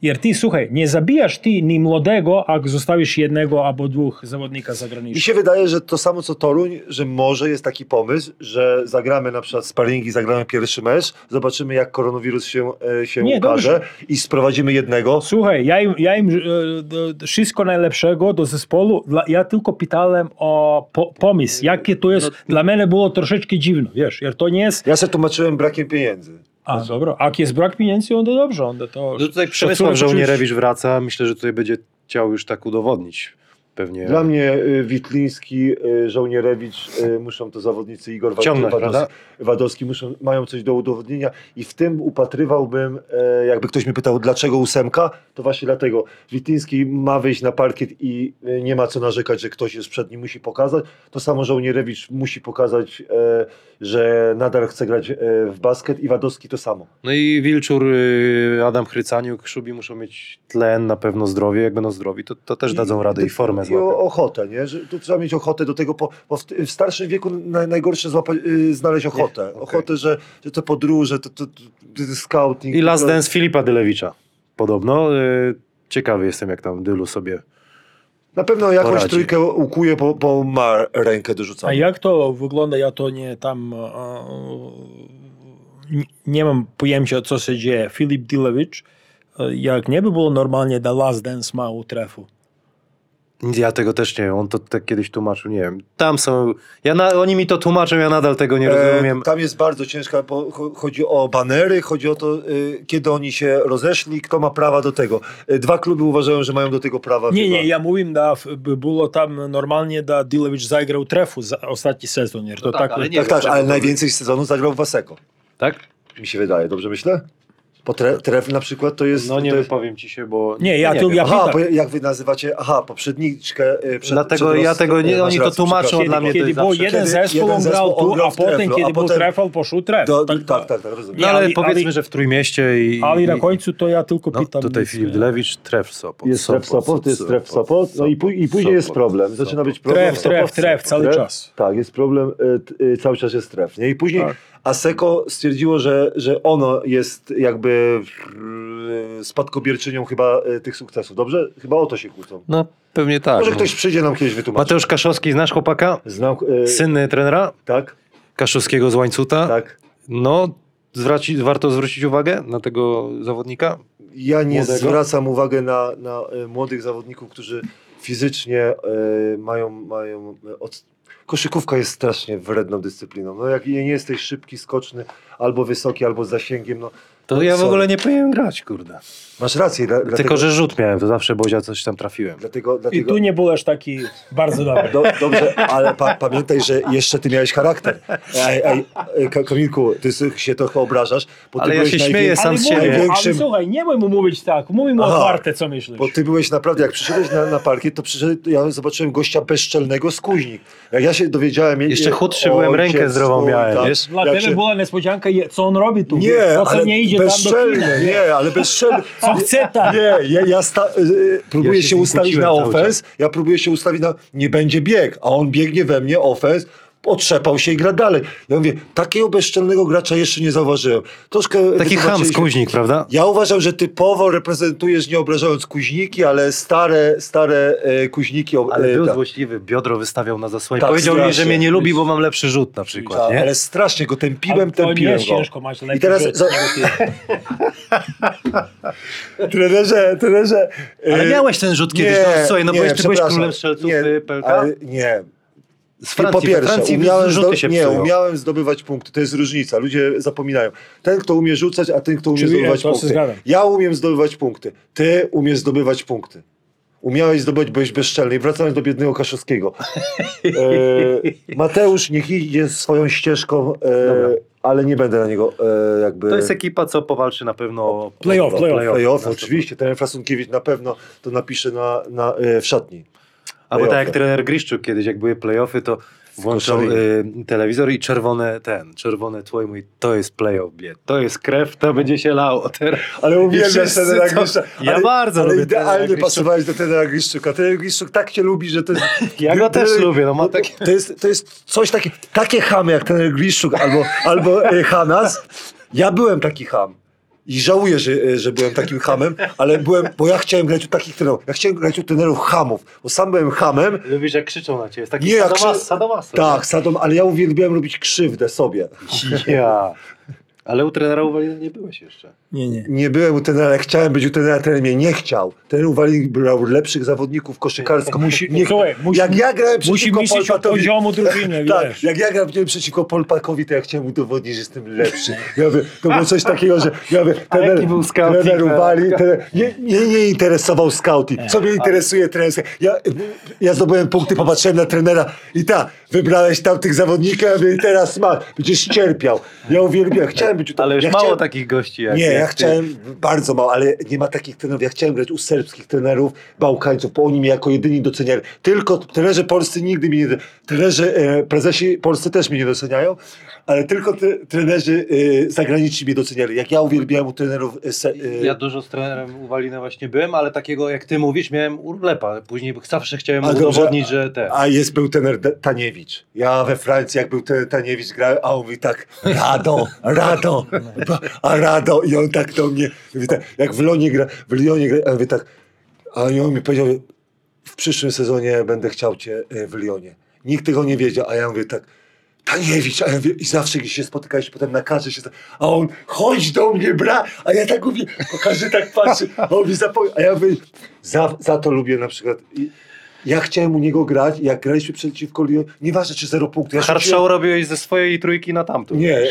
jer ty, słuchaj, nie zabijasz ty ni młodego, jak zostawisz jednego albo dwóch zawodnika Mi zagranicznych. się wydaje, że to samo co Toruń, że może jest taki pomysł, że zagramy na przykład sparingi, zagramy pierwszy mecz, zobaczymy jak koronawirus się, e, się Nie, ukaże dobrze. i sprowadzimy jednego. Słuchaj, ja im, ja im e, wszystko najlepszego do zespołu. Dla, ja tylko pytałem o po, pomysł, jakie to jest. Dla mnie było troszeczkę dziwne, wiesz, jer to nie jest... Ja sobie tłumaczyłem brakiem pieniędzy. A, dobra, a jak jest brak pieniędzy, on to dobrze, on to... No tutaj Przemysław. Żołnierewicz wraca. Myślę, że tutaj będzie chciał już tak udowodnić. Pewnie. Dla mnie y, Witliński, y, Żołnierewicz, y, muszą to zawodnicy Igor Ciągnąć, prawda? Wadowski muszą, mają coś do udowodnienia i w tym upatrywałbym, e, jakby ktoś mnie pytał, dlaczego ósemka, to właśnie dlatego. Witliński ma wyjść na parkiet i e, nie ma co narzekać, że ktoś jest przed nim, musi pokazać. To samo Żołnierewicz musi pokazać, e, że nadal chce grać e, w basket i Wadowski to samo. No i Wilczur, y, Adam Chrycaniuk, Szubi muszą mieć tlen, na pewno zdrowie. Jak będą zdrowi, to, to też dadzą radę i formę I złapią. o, ochotę, nie? Że tu trzeba mieć ochotę do tego, po, bo w, w starszym wieku naj, najgorsze złapa, y, znaleźć ochotę. okej. Ochotę, że, że te podróże, to, to, to, to scouting. I Last Dance Filipa Dylewicza. Podobno. Y, Ciekawy jestem, jak tam Dylu sobie... Na pewno jakąś poradzi. trójkę ukuje, bo, bo ma rękę do A jak to wygląda, ja to nie tam e, n- nie mam pojęcia, co się dzieje. Filip Dilewicz, e, jak nie by było normalnie, da Last Dance mało trefu. Ja tego też nie wiem. On to tak kiedyś tłumaczył, nie wiem. Tam są... Ja na, oni mi to tłumaczą, ja nadal tego nie rozumiem. E, tam jest bardzo ciężka, bo cho- chodzi o banery, chodzi o to, y, kiedy oni się rozeszli, kto ma prawa do tego. Y, dwa kluby uważają, że mają do tego prawa. Nie, chyba. nie, ja mówię, da było tam normalnie, da Dilewicz zagrał trefu za ostatni sezon. To tak, tak, ale nie Tak, tak, czego ale najwięcej sezonu zagrał w Waseko. Tak? Mi się wydaje, dobrze myślę? Bo tre, tref na przykład to jest... No nie to jest, wypowiem ci się, bo... Nie, ja tu- wiem. ja- Aha, bo jak wy nazywacie, aha, poprzedniczkę. y, Przed, Dlatego przed ja roz- tego nie- oni to tłumaczą, dla mnie Kiedy był jeden zespół, on grał tu, on a potem, kiedy był potem- trefal, poszł tref. Do, Tak, tak, tak, tak, rozumiem. No ale powiedzmy, że w Trójmieście i... Ale i, na końcu to ja tylko No, pytam. tutaj Filip nie. Dylewicz, tref Sopot. Jest tref Sopot, to jest tref Sopot, no i, pó- i później jest problem. Zaczyna być problem. Tref, tref, tref, cały Tref? czas. Tak, jest problem, t- y, cały czas jest tref. Nie? I później Tak. Aseko stwierdziło, że, że ono jest jakby y, spadkobierczynią chyba y, tych sukcesów. Dobrze? Chyba o to się kłócą. No pewnie tak. Może ktoś przyjdzie nam kiedyś wytłumaczyć. Mateusz Kaszowski, znasz chłopaka? Znam, y, Syn trenera Tak, Kaszowskiego z Łańcuta. tak. No, zwraci, warto zwrócić uwagę na tego zawodnika. Ja nie Młodego? zwracam uwagi na, na młodych zawodników, którzy fizycznie y, mają, mają od... Koszykówka jest strasznie wredną dyscypliną. No jak nie jesteś szybki, skoczny, albo wysoki, albo z zasięgiem, no To ja w Sorry. ogóle nie powinienem grać, kurde. masz rację. Dla, dlatego, Tylko, że rzut miałem, to zawsze Bozia coś tam trafiłem. Dlatego, I dlatego, tu nie byłeś taki bardzo dobry. Do, dobrze, ale pa, pamiętaj, że jeszcze ty miałeś charakter. Ej, ej, ej, Ka- Kamilku, ty się trochę obrażasz, bo ty Ale ja byłeś się najwię- śmieję sam Ale, z siebie. ale największym- słuchaj, nie mój mu mówić tak, mówi mu Aha. otwarte, co myślisz. Bo ty byłeś naprawdę, jak przyszedłeś na, na parkiet, to przyszedł, ja zobaczyłem gościa bezczelnego z Kuźnik. Jak ja się dowiedziałem... Jeszcze chudszy byłem, rękę zdrową miałem, tak, wiesz? Dla jak ciebie się- była niespodzianka, co on robi tu. Nie, ale nie idzie tam do bezczelny, kina. nie, ale bezczelny. Co chce tam. Nie, ja, ja sta, y, próbuję Ja się, się ustawić na ofens, ja próbuję się ustawić na, nie będzie bieg, a on biegnie we mnie ofens, otrzepał się i gra dalej. Ja mówię, takiego bezczelnego gracza jeszcze nie zauważyłem. Troszkę Taki ham wytłumaczyliśmy- skuźnik, prawda? Ja uważam, że typowo reprezentujesz, nie obrażając kuźniki, ale stare, stare e, kuźniki. o- Ale e, był tak. złośliwy, biodro wystawiał na zasłonie. Tak, Powiedział mi, że strasznie. mnie nie lubi, bo mam lepszy rzut na przykład, Tak, nie? ale strasznie go tępiłem, to nie tępiłem jest go. ciężko mać I teraz rzut za- trenerze, trenerze. Ale e, miałeś ten rzut kiedyś, no słuchaj, no bo jeszcze byłeś przepraszam. królem strzelców nie, y, PLK? ale Nie, Z po Francji, pierwsze, w Francji umiałem, zdo- się nie, umiałem zdobywać punkty. To jest różnica. Ludzie zapominają. Ten, kto umie rzucać, a ten, kto umie Czyli, zdobywać się punkty. Ja umiem zdobywać punkty. Ty umiesz zdobywać punkty. Umiałeś zdobyć, byłeś bezczelny. I wracając do biednego Kaszowskiego. e, Mateusz niech idzie swoją ścieżką, e, ale nie będę na niego e, jakby... To jest ekipa, co powalczy na pewno o Playoff, o playoff. Playoff, oczywiście. Ten Frasunkiewicz na pewno to napisze na, na, e, w szatni. Albo tak jak trener Griszczuk kiedyś, jak były playoffy, to Włączał y, telewizor i czerwone ten, czerwone tłoje mówi, to jest playoff, bied. to jest krew, to będzie się lało teraz. Ale uwielbiam trenera Griszcza. Ja ale, bardzo ale lubię idealnie Griszczuka. pasowałeś do trenera Griszczuka. Trener Griszczuk tak cię lubi, że to jest... Ja go też lubię, no ma takie... To jest, to jest coś takie, takie chamy jak trener Griszczuk albo, albo e, Hanas. Ja byłem taki ham. I żałuję, że, e, że byłem takim hamem, ale byłem, bo ja chciałem grać u takich trenerów. Ja chciałem grać u trenerów hamów, bo sam byłem hamem. Lubisz jak krzyczą na ciebie, jest taki Nie, sadomas, krzy- sadomaso. Tak, sadom, ale ja uwielbiałem robić krzywdę sobie. Ja. Ale u trenera Uwalina nie byłeś jeszcze. Nie, nie. Nie byłem u trenera, ale chciałem być u trenera, trener mnie nie chciał. Trener Uwalin brał lepszych zawodników koszykarsko. Musi, nie, słuchaj, musi, jak ja grałem musi przeciwko myśleć o Polpatowi, poziomu drużyny, Tak, wiesz. jak ja grałem przeciwko Polpakowi, to ja chciałem udowodnić, że jestem lepszy. Ja mówię, to było coś takiego, że ja mówię, trener, jaki był scouting, trener tak? Uwali, trener, nie, nie, nie interesował scouting. Co mnie interesuje trener? Ja, ja zdobyłem punkty, popatrzyłem na trenera i ta, wybrałeś tamtych zawodników, mówię, teraz masz, będziesz cierpiał. Ja uwielbiam, chciałem być u Ale już ja mało chciałem, takich gości jak nie, jak ja chciałem bardzo mało, ale nie ma takich trenerów. Ja chciałem grać u serbskich trenerów, Bałkańców, bo oni mnie jako jedyni doceniali. Tylko trenerzy polscy nigdy mnie nie Trenerzy, e, prezesi polscy też mnie nie doceniają, ale tylko tre, trenerzy e, zagraniczni mnie doceniali. Jak ja uwielbiałem u trenerów e, e, Ja dużo z trenerem Uwalina właśnie byłem, ale takiego jak ty mówisz, miałem urlepa. Później zawsze chciałem A dobrze, udowodnić, że ten. A jest był trener Taniewicz. Ja we Francji, jak był trener Taniewicz, grałem, a on mówi tak, Rado, Rado, a Rado. I on tak do mnie, mówi tak, jak w Lyonie gra, w Lyonie gra, a ja mówię tak, a on mi powiedział, w przyszłym sezonie będę chciał cię e, w Lyonie. Nikt tego nie wiedział, a ja mówię tak, Taniewicz, a ja mówię, i zawsze gdzieś się spotykaliśmy, potem na się, a on, chodź do mnie, bra, a ja tak mówię, bo każdy tak patrzy, a on mi zapomniał, a ja mówię, za, za to lubię na przykład, i, ja chciałem u niego grać, jak graliśmy przeciwko Lyon, nieważne czy zero punktów. Ja Hard rzuciłem- show robiłeś ze swojej trójki na tamtą. Nie.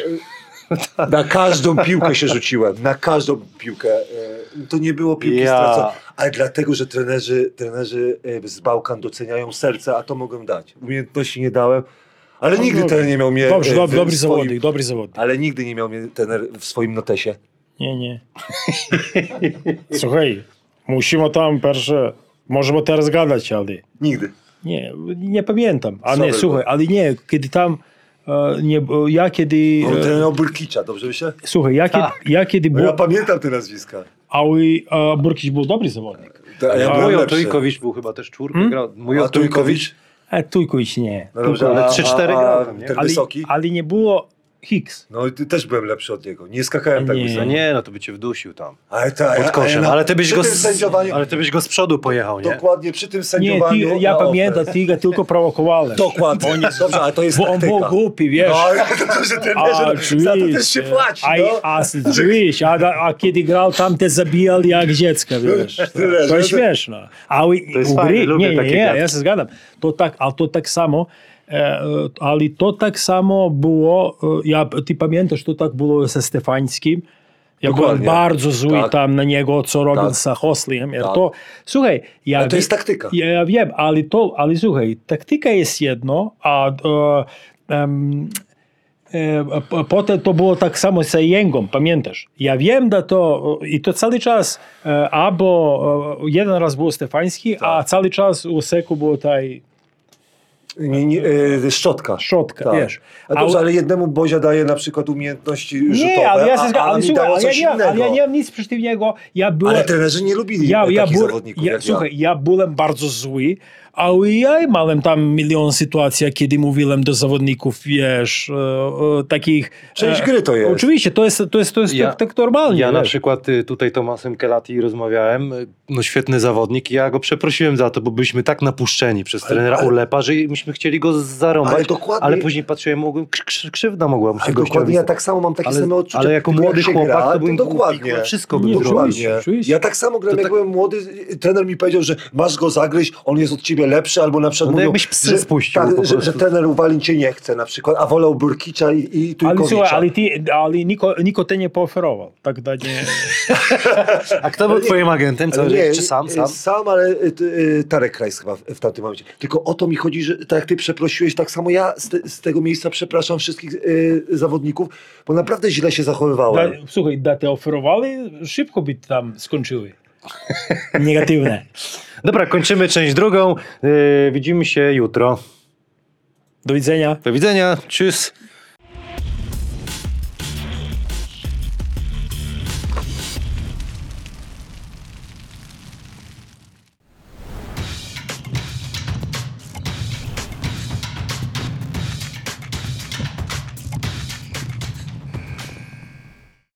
Na każdą piłkę się rzuciłem. Na każdą piłkę. E, To nie było piłki Ja. stracone. Ale dlatego, że trenerzy, trenerzy e, z Bałkan doceniają serce, a to mogłem dać. Umiejętności nie dałem. Ale nigdy dobrze. trener nie miał mnie Dobrze, e, dobry swoim- zawodnik, dobry zawodnik. Ale nigdy nie miał mnie trener w swoim notesie. Nie, nie. Słuchaj, musimy tam pierwsze, możemy teraz gadać, ale Nigdy. nie, nie pamiętam. A nie, słuchaj, ale nie, kiedy tam, nie, ja kiedy, On e, trenował Burkicza, dobrze myślę? słuchaj, ja kiedy, Tak. ja kiedy No ja pamiętam te nazwiska. ale e, Burkić był dobry zawodnik. To, a ja A lepszy. Tujkowicz był chyba też czwórkę Hmm? grał. Mój A Tujkowicz? A Tujković nie. No dobrze, ale a- 3-4 a- a grał? Ten Ale, wysoki? ale nie było Hicks. No i ty też byłem lepszy od niego. Nie skakałem tak Nie. No wysoko. nie, no to by cię wdusił tam. Ale, a ja- Pod a koszem. Ale ty byś przy go tym z, sędziowaniu, ale ty byś go z przodu pojechał, nie? Dokładnie, przy tym Nie, ty, sędziowaniu... ja na pamiętam, ofers. ty go tylko prowokowałeś. Dokładnie. Dobrze, ale to jest Bo on był głupi, wiesz. No, ale to, że trenerzy, za to też się płaci, a, no. a, oczywiście, a, a kiedy grał tam, te zabijał jak dziecko, wiesz. Trenerze, To jest to- śmieszne. Ale To jest u fajne, gry, lubię nie, nie, takie nie, gadki. ja się zgadzam. To tak, ale to tak samo, e, ale to tak samo było, e, ja, ty pamiętasz, to tak było ze Stefańskim, ja byłem Dokładnie. bardzo zły Tak. tam na niego, co robił Tak. z Hosliem. Tak. To, słuchaj, ja Ale to jest taktyka. ja, ja wiem, ale to, ale słuchaj, taktyka jest jedno, a e, e, potem to było tak samo z Jęgą, pamiętasz? Ja wiem, że to i to cały czas albo jeden raz był Stefański, a Tak. cały czas u Seku było taj Nie, nie, e, szczotka. szczotka, Tak. wiesz. A dobrze, ale jednemu Bozia daje na przykład umiejętności rzutowe, nie, ale ja a, mi dało ja coś nie, ale ja innego. nie mam nic przeciwnego. Ja byłem, Ale trenerzy nie lubili ja, ja, takich zawodników ja, słuchaj, ja byłem bardzo zły, ale ja miałem tam milion sytuacji, kiedy mówiłem do zawodników, wiesz, e, e, takich... Część e, gry to jest. Oczywiście, to jest, to jest, to jest Ja- tak, tak normalnie. Ja na wiesz. przykład y, tutaj Tomasem Kelati rozmawiałem, y, no świetny zawodnik i ja go przeprosiłem za to, bo byliśmy tak napuszczeni przez Ale- trenera ale- Urlepa, że myśmy chcieli go zarąbać, Ale ale, dokładnie- później patrzyłem, mogłem, krzy- krzy- krzywda mogła mu się Ale dokładnie, ja tak samo mam takie ale, same odczucia. ale jako młody jak chłopak gra, to byłem dokładnie. głupi, wszystko bym. Dokładnie. Ja tak samo grałem, To jak tak- byłem młody, trener mi powiedział, że masz go zagryźć, on jest od ciebie lepszy, albo na przykład No mówią, jakbyś psy że, spuścił tak, po że, że trener Uwalin cię nie chce na przykład, a wolał Burkicza i, i Ale Tujkowicza. słuchaj, ale, ty, ale niko, niko te nie pooferował. Tak da nie... A kto był twoim agentem? Co, Ale nie, czy sam? sam? Sam, ale y, y, Tarek Krajs chyba w, w tamtym momencie. Tylko o to mi chodzi, że tak jak ty przeprosiłeś, tak samo ja z, te, z tego miejsca przepraszam wszystkich y, zawodników, bo naprawdę źle się Da, zachowywałem. słuchaj, da te oferowali, szybko by tam skończyły. Negatywne. Dobra, kończymy część drugą. Yy, widzimy się jutro. Do widzenia. Do widzenia, tschüss.